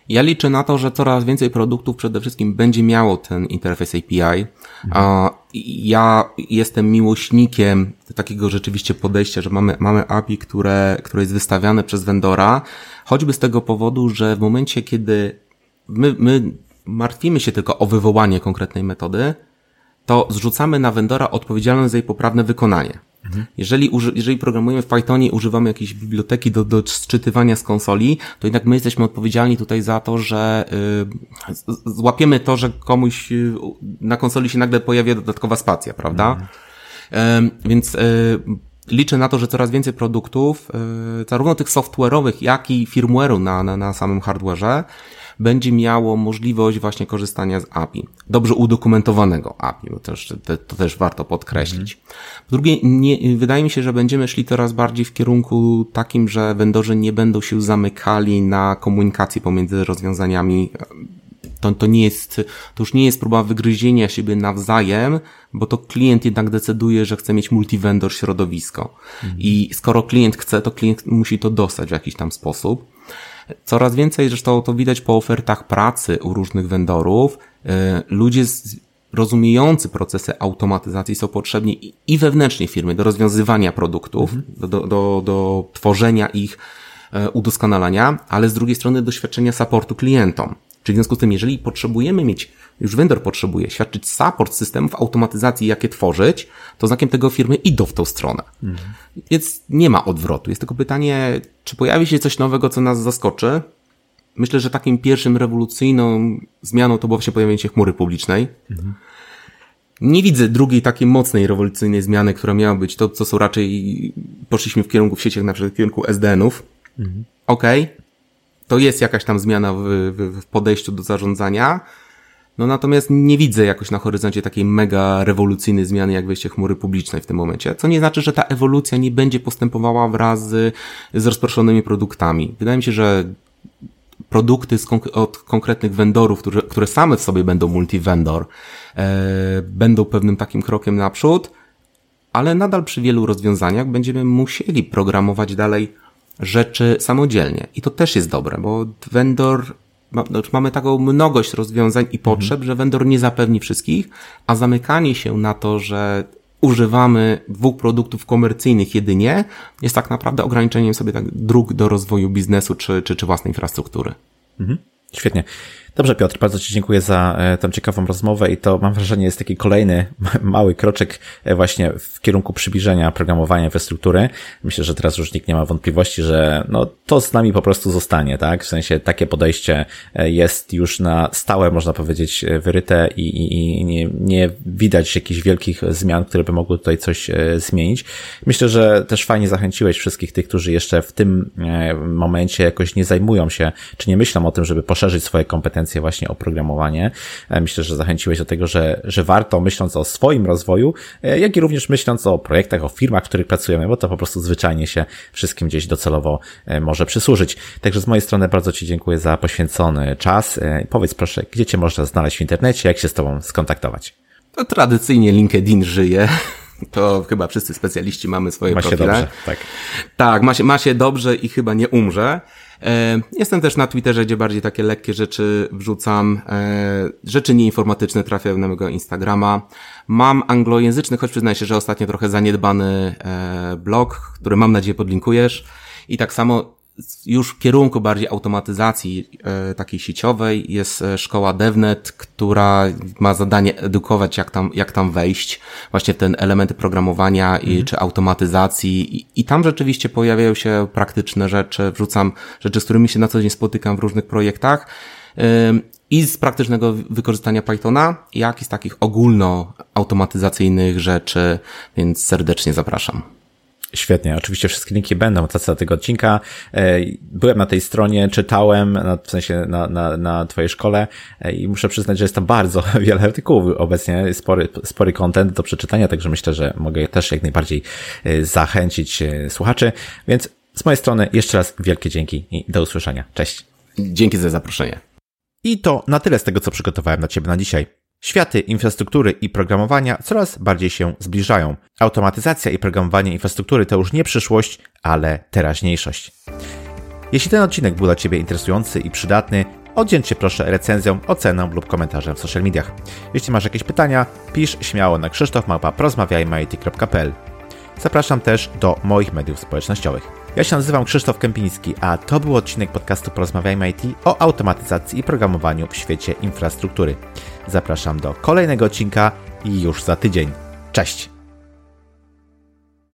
Ja liczę na to, że coraz więcej produktów przede wszystkim będzie miało ten interfejs API. Mhm. Ja jestem miłośnikiem takiego rzeczywiście podejścia, że mamy, mamy API, które, które jest wystawiane przez vendora, choćby z tego powodu, że w momencie, kiedy my, my martwimy się tylko o wywołanie konkretnej metody, to zrzucamy na vendora odpowiedzialność za jej poprawne wykonanie. Mhm. Jeżeli, jeżeli programujemy w Pythonie, używamy jakiejś biblioteki do, do sczytywania z konsoli, to jednak my jesteśmy odpowiedzialni tutaj za to, że y, złapiemy to, że komuś y, na konsoli się nagle pojawia dodatkowa spacja, prawda? Mhm. Y, więc liczę na to, że coraz więcej produktów, y, zarówno tych software'owych, jak i firmware'u na, na, na samym hardware'ze, będzie miało możliwość właśnie korzystania z API. Dobrze udokumentowanego API, bo też, to, to też warto podkreślić. Mhm. Po drugie, nie, wydaje mi się, że będziemy szli coraz bardziej w kierunku takim, że vendorzy nie będą się zamykali na komunikację pomiędzy rozwiązaniami to, to nie jest, to już nie jest próba wygryzienia siebie nawzajem, bo to klient jednak decyduje, że chce mieć multivendor środowisko. Mhm. I skoro klient chce, to klient musi to dostać w jakiś tam sposób. Coraz więcej, zresztą to widać po ofertach pracy u różnych vendorów, e, ludzie rozumiejący procesy automatyzacji są potrzebni i wewnętrznie firmy do rozwiązywania produktów, mhm. do, do, do, do tworzenia ich, e, udoskonalania, ale z drugiej strony doświadczenia supportu klientom. Czyli w związku z tym, jeżeli potrzebujemy mieć, już vendor potrzebuje świadczyć support systemów automatyzacji, jakie tworzyć, to znakiem tego firmy idą w tą stronę. Mhm. Więc nie ma odwrotu. Jest tylko pytanie, czy pojawi się coś nowego, co nas zaskoczy? Myślę, że takim pierwszym rewolucyjną zmianą to było właśnie pojawienie się chmury publicznej. Mhm. Nie widzę drugiej takiej mocnej rewolucyjnej zmiany, która miała być to, co są raczej, poszliśmy w kierunku w sieciach, na przykład w kierunku SDN-ów. Mhm. Okej, okay to jest jakaś tam zmiana w, w, w podejściu do zarządzania. No natomiast nie widzę jakoś na horyzoncie takiej mega rewolucyjnej zmiany jak wejście chmury publicznej w tym momencie. Co nie znaczy, że ta ewolucja nie będzie postępowała wraz z, z rozproszonymi produktami. Wydaje mi się, że produkty konk od konkretnych vendorów, które, które same w sobie będą multi-vendor, e, będą pewnym takim krokiem naprzód, ale nadal przy wielu rozwiązaniach będziemy musieli programować dalej rzeczy samodzielnie. I to też jest dobre, bo vendor mamy taką mnogość rozwiązań i potrzeb, mhm. że vendor nie zapewni wszystkich, a zamykanie się na to, że używamy dwóch produktów komercyjnych jedynie, jest tak naprawdę ograniczeniem sobie tak dróg do rozwoju biznesu czy, czy, czy własnej infrastruktury.
Mhm. Świetnie. Dobrze, Piotr, bardzo Ci dziękuję za e, tę ciekawą rozmowę i to mam wrażenie jest taki kolejny *laughs* mały kroczek e, właśnie w kierunku przybliżenia programowania infrastruktury. Myślę, że teraz już nikt nie ma wątpliwości, że no, to z nami po prostu zostanie, tak? W sensie takie podejście e, jest już na stałe, można powiedzieć, wyryte i, i, i nie, nie widać jakichś wielkich zmian, które by mogły tutaj coś zmienić. Myślę, że też fajnie zachęciłeś wszystkich tych, którzy jeszcze w tym momencie jakoś nie zajmują się, czy nie myślą o tym, żeby poszerzyć swoje kompetencje kompetencje właśnie oprogramowanie. E, myślę, że zachęciłeś do tego, że, że warto myśląc o swoim rozwoju, e, jak i również myśląc o projektach, o firmach, w których pracujemy, bo to po prostu zwyczajnie się wszystkim gdzieś docelowo e, może przysłużyć. Także z mojej strony bardzo Ci dziękuję za poświęcony czas. Powiedz proszę, gdzie Cię można znaleźć w internecie, jak się z Tobą skontaktować?
To tradycyjnie LinkedIn żyje. *laughs* To chyba wszyscy specjaliści mamy swoje ma profile.
Ma się dobrze, tak.
Tak, ma się, ma się dobrze i chyba nie umrze. E, jestem też na Twitterze, gdzie bardziej takie lekkie rzeczy wrzucam. E, rzeczy nieinformatyczne trafiają na mojego Instagrama. Mam anglojęzyczny, choć przyznaję się, że ostatnio trochę zaniedbany e, blog, który mam nadzieję podlinkujesz. I tak samo już w kierunku bardziej automatyzacji e, takiej sieciowej jest e, szkoła DevNet, która ma zadanie edukować, jak tam, jak tam wejść, właśnie w ten elementy programowania i, mhm. czy automatyzacji I, i tam rzeczywiście pojawiają się praktyczne rzeczy, wrzucam rzeczy, z którymi się na co dzień spotykam w różnych projektach i z praktycznego wykorzystania Pythona, jak i z takich ogólno automatyzacyjnych rzeczy, więc serdecznie zapraszam.
Świetnie, oczywiście wszystkie linki będą w do tego odcinka. E, byłem na tej stronie, czytałem, w sensie na, na, na twojej szkole e, i muszę przyznać, że jest tam bardzo *laughs* wiele artykułów obecnie, spory, spory content do przeczytania, także myślę, że mogę też jak najbardziej e, zachęcić słuchaczy. Więc z mojej strony jeszcze raz wielkie dzięki i do usłyszenia. Cześć.
Dzięki za zaproszenie.
I to na tyle z tego, co przygotowałem dla Ciebie na dzisiaj. Światy infrastruktury i programowania coraz bardziej się zbliżają. Automatyzacja i programowanie infrastruktury to już nie przyszłość, ale teraźniejszość. Jeśli ten odcinek był dla Ciebie interesujący i przydatny, oddzięczcie proszę recenzją, oceną lub komentarzem w social mediach. Jeśli masz jakieś pytania, pisz śmiało na krzysztofmałpa.prozmawiajmy.pl Zapraszam też do moich mediów społecznościowych. Ja się nazywam Krzysztof Kępiński, a to był odcinek podcastu Porozmawiajmy IT o automatyzacji i programowaniu w świecie infrastruktury. Zapraszam do kolejnego odcinka już za tydzień. Cześć!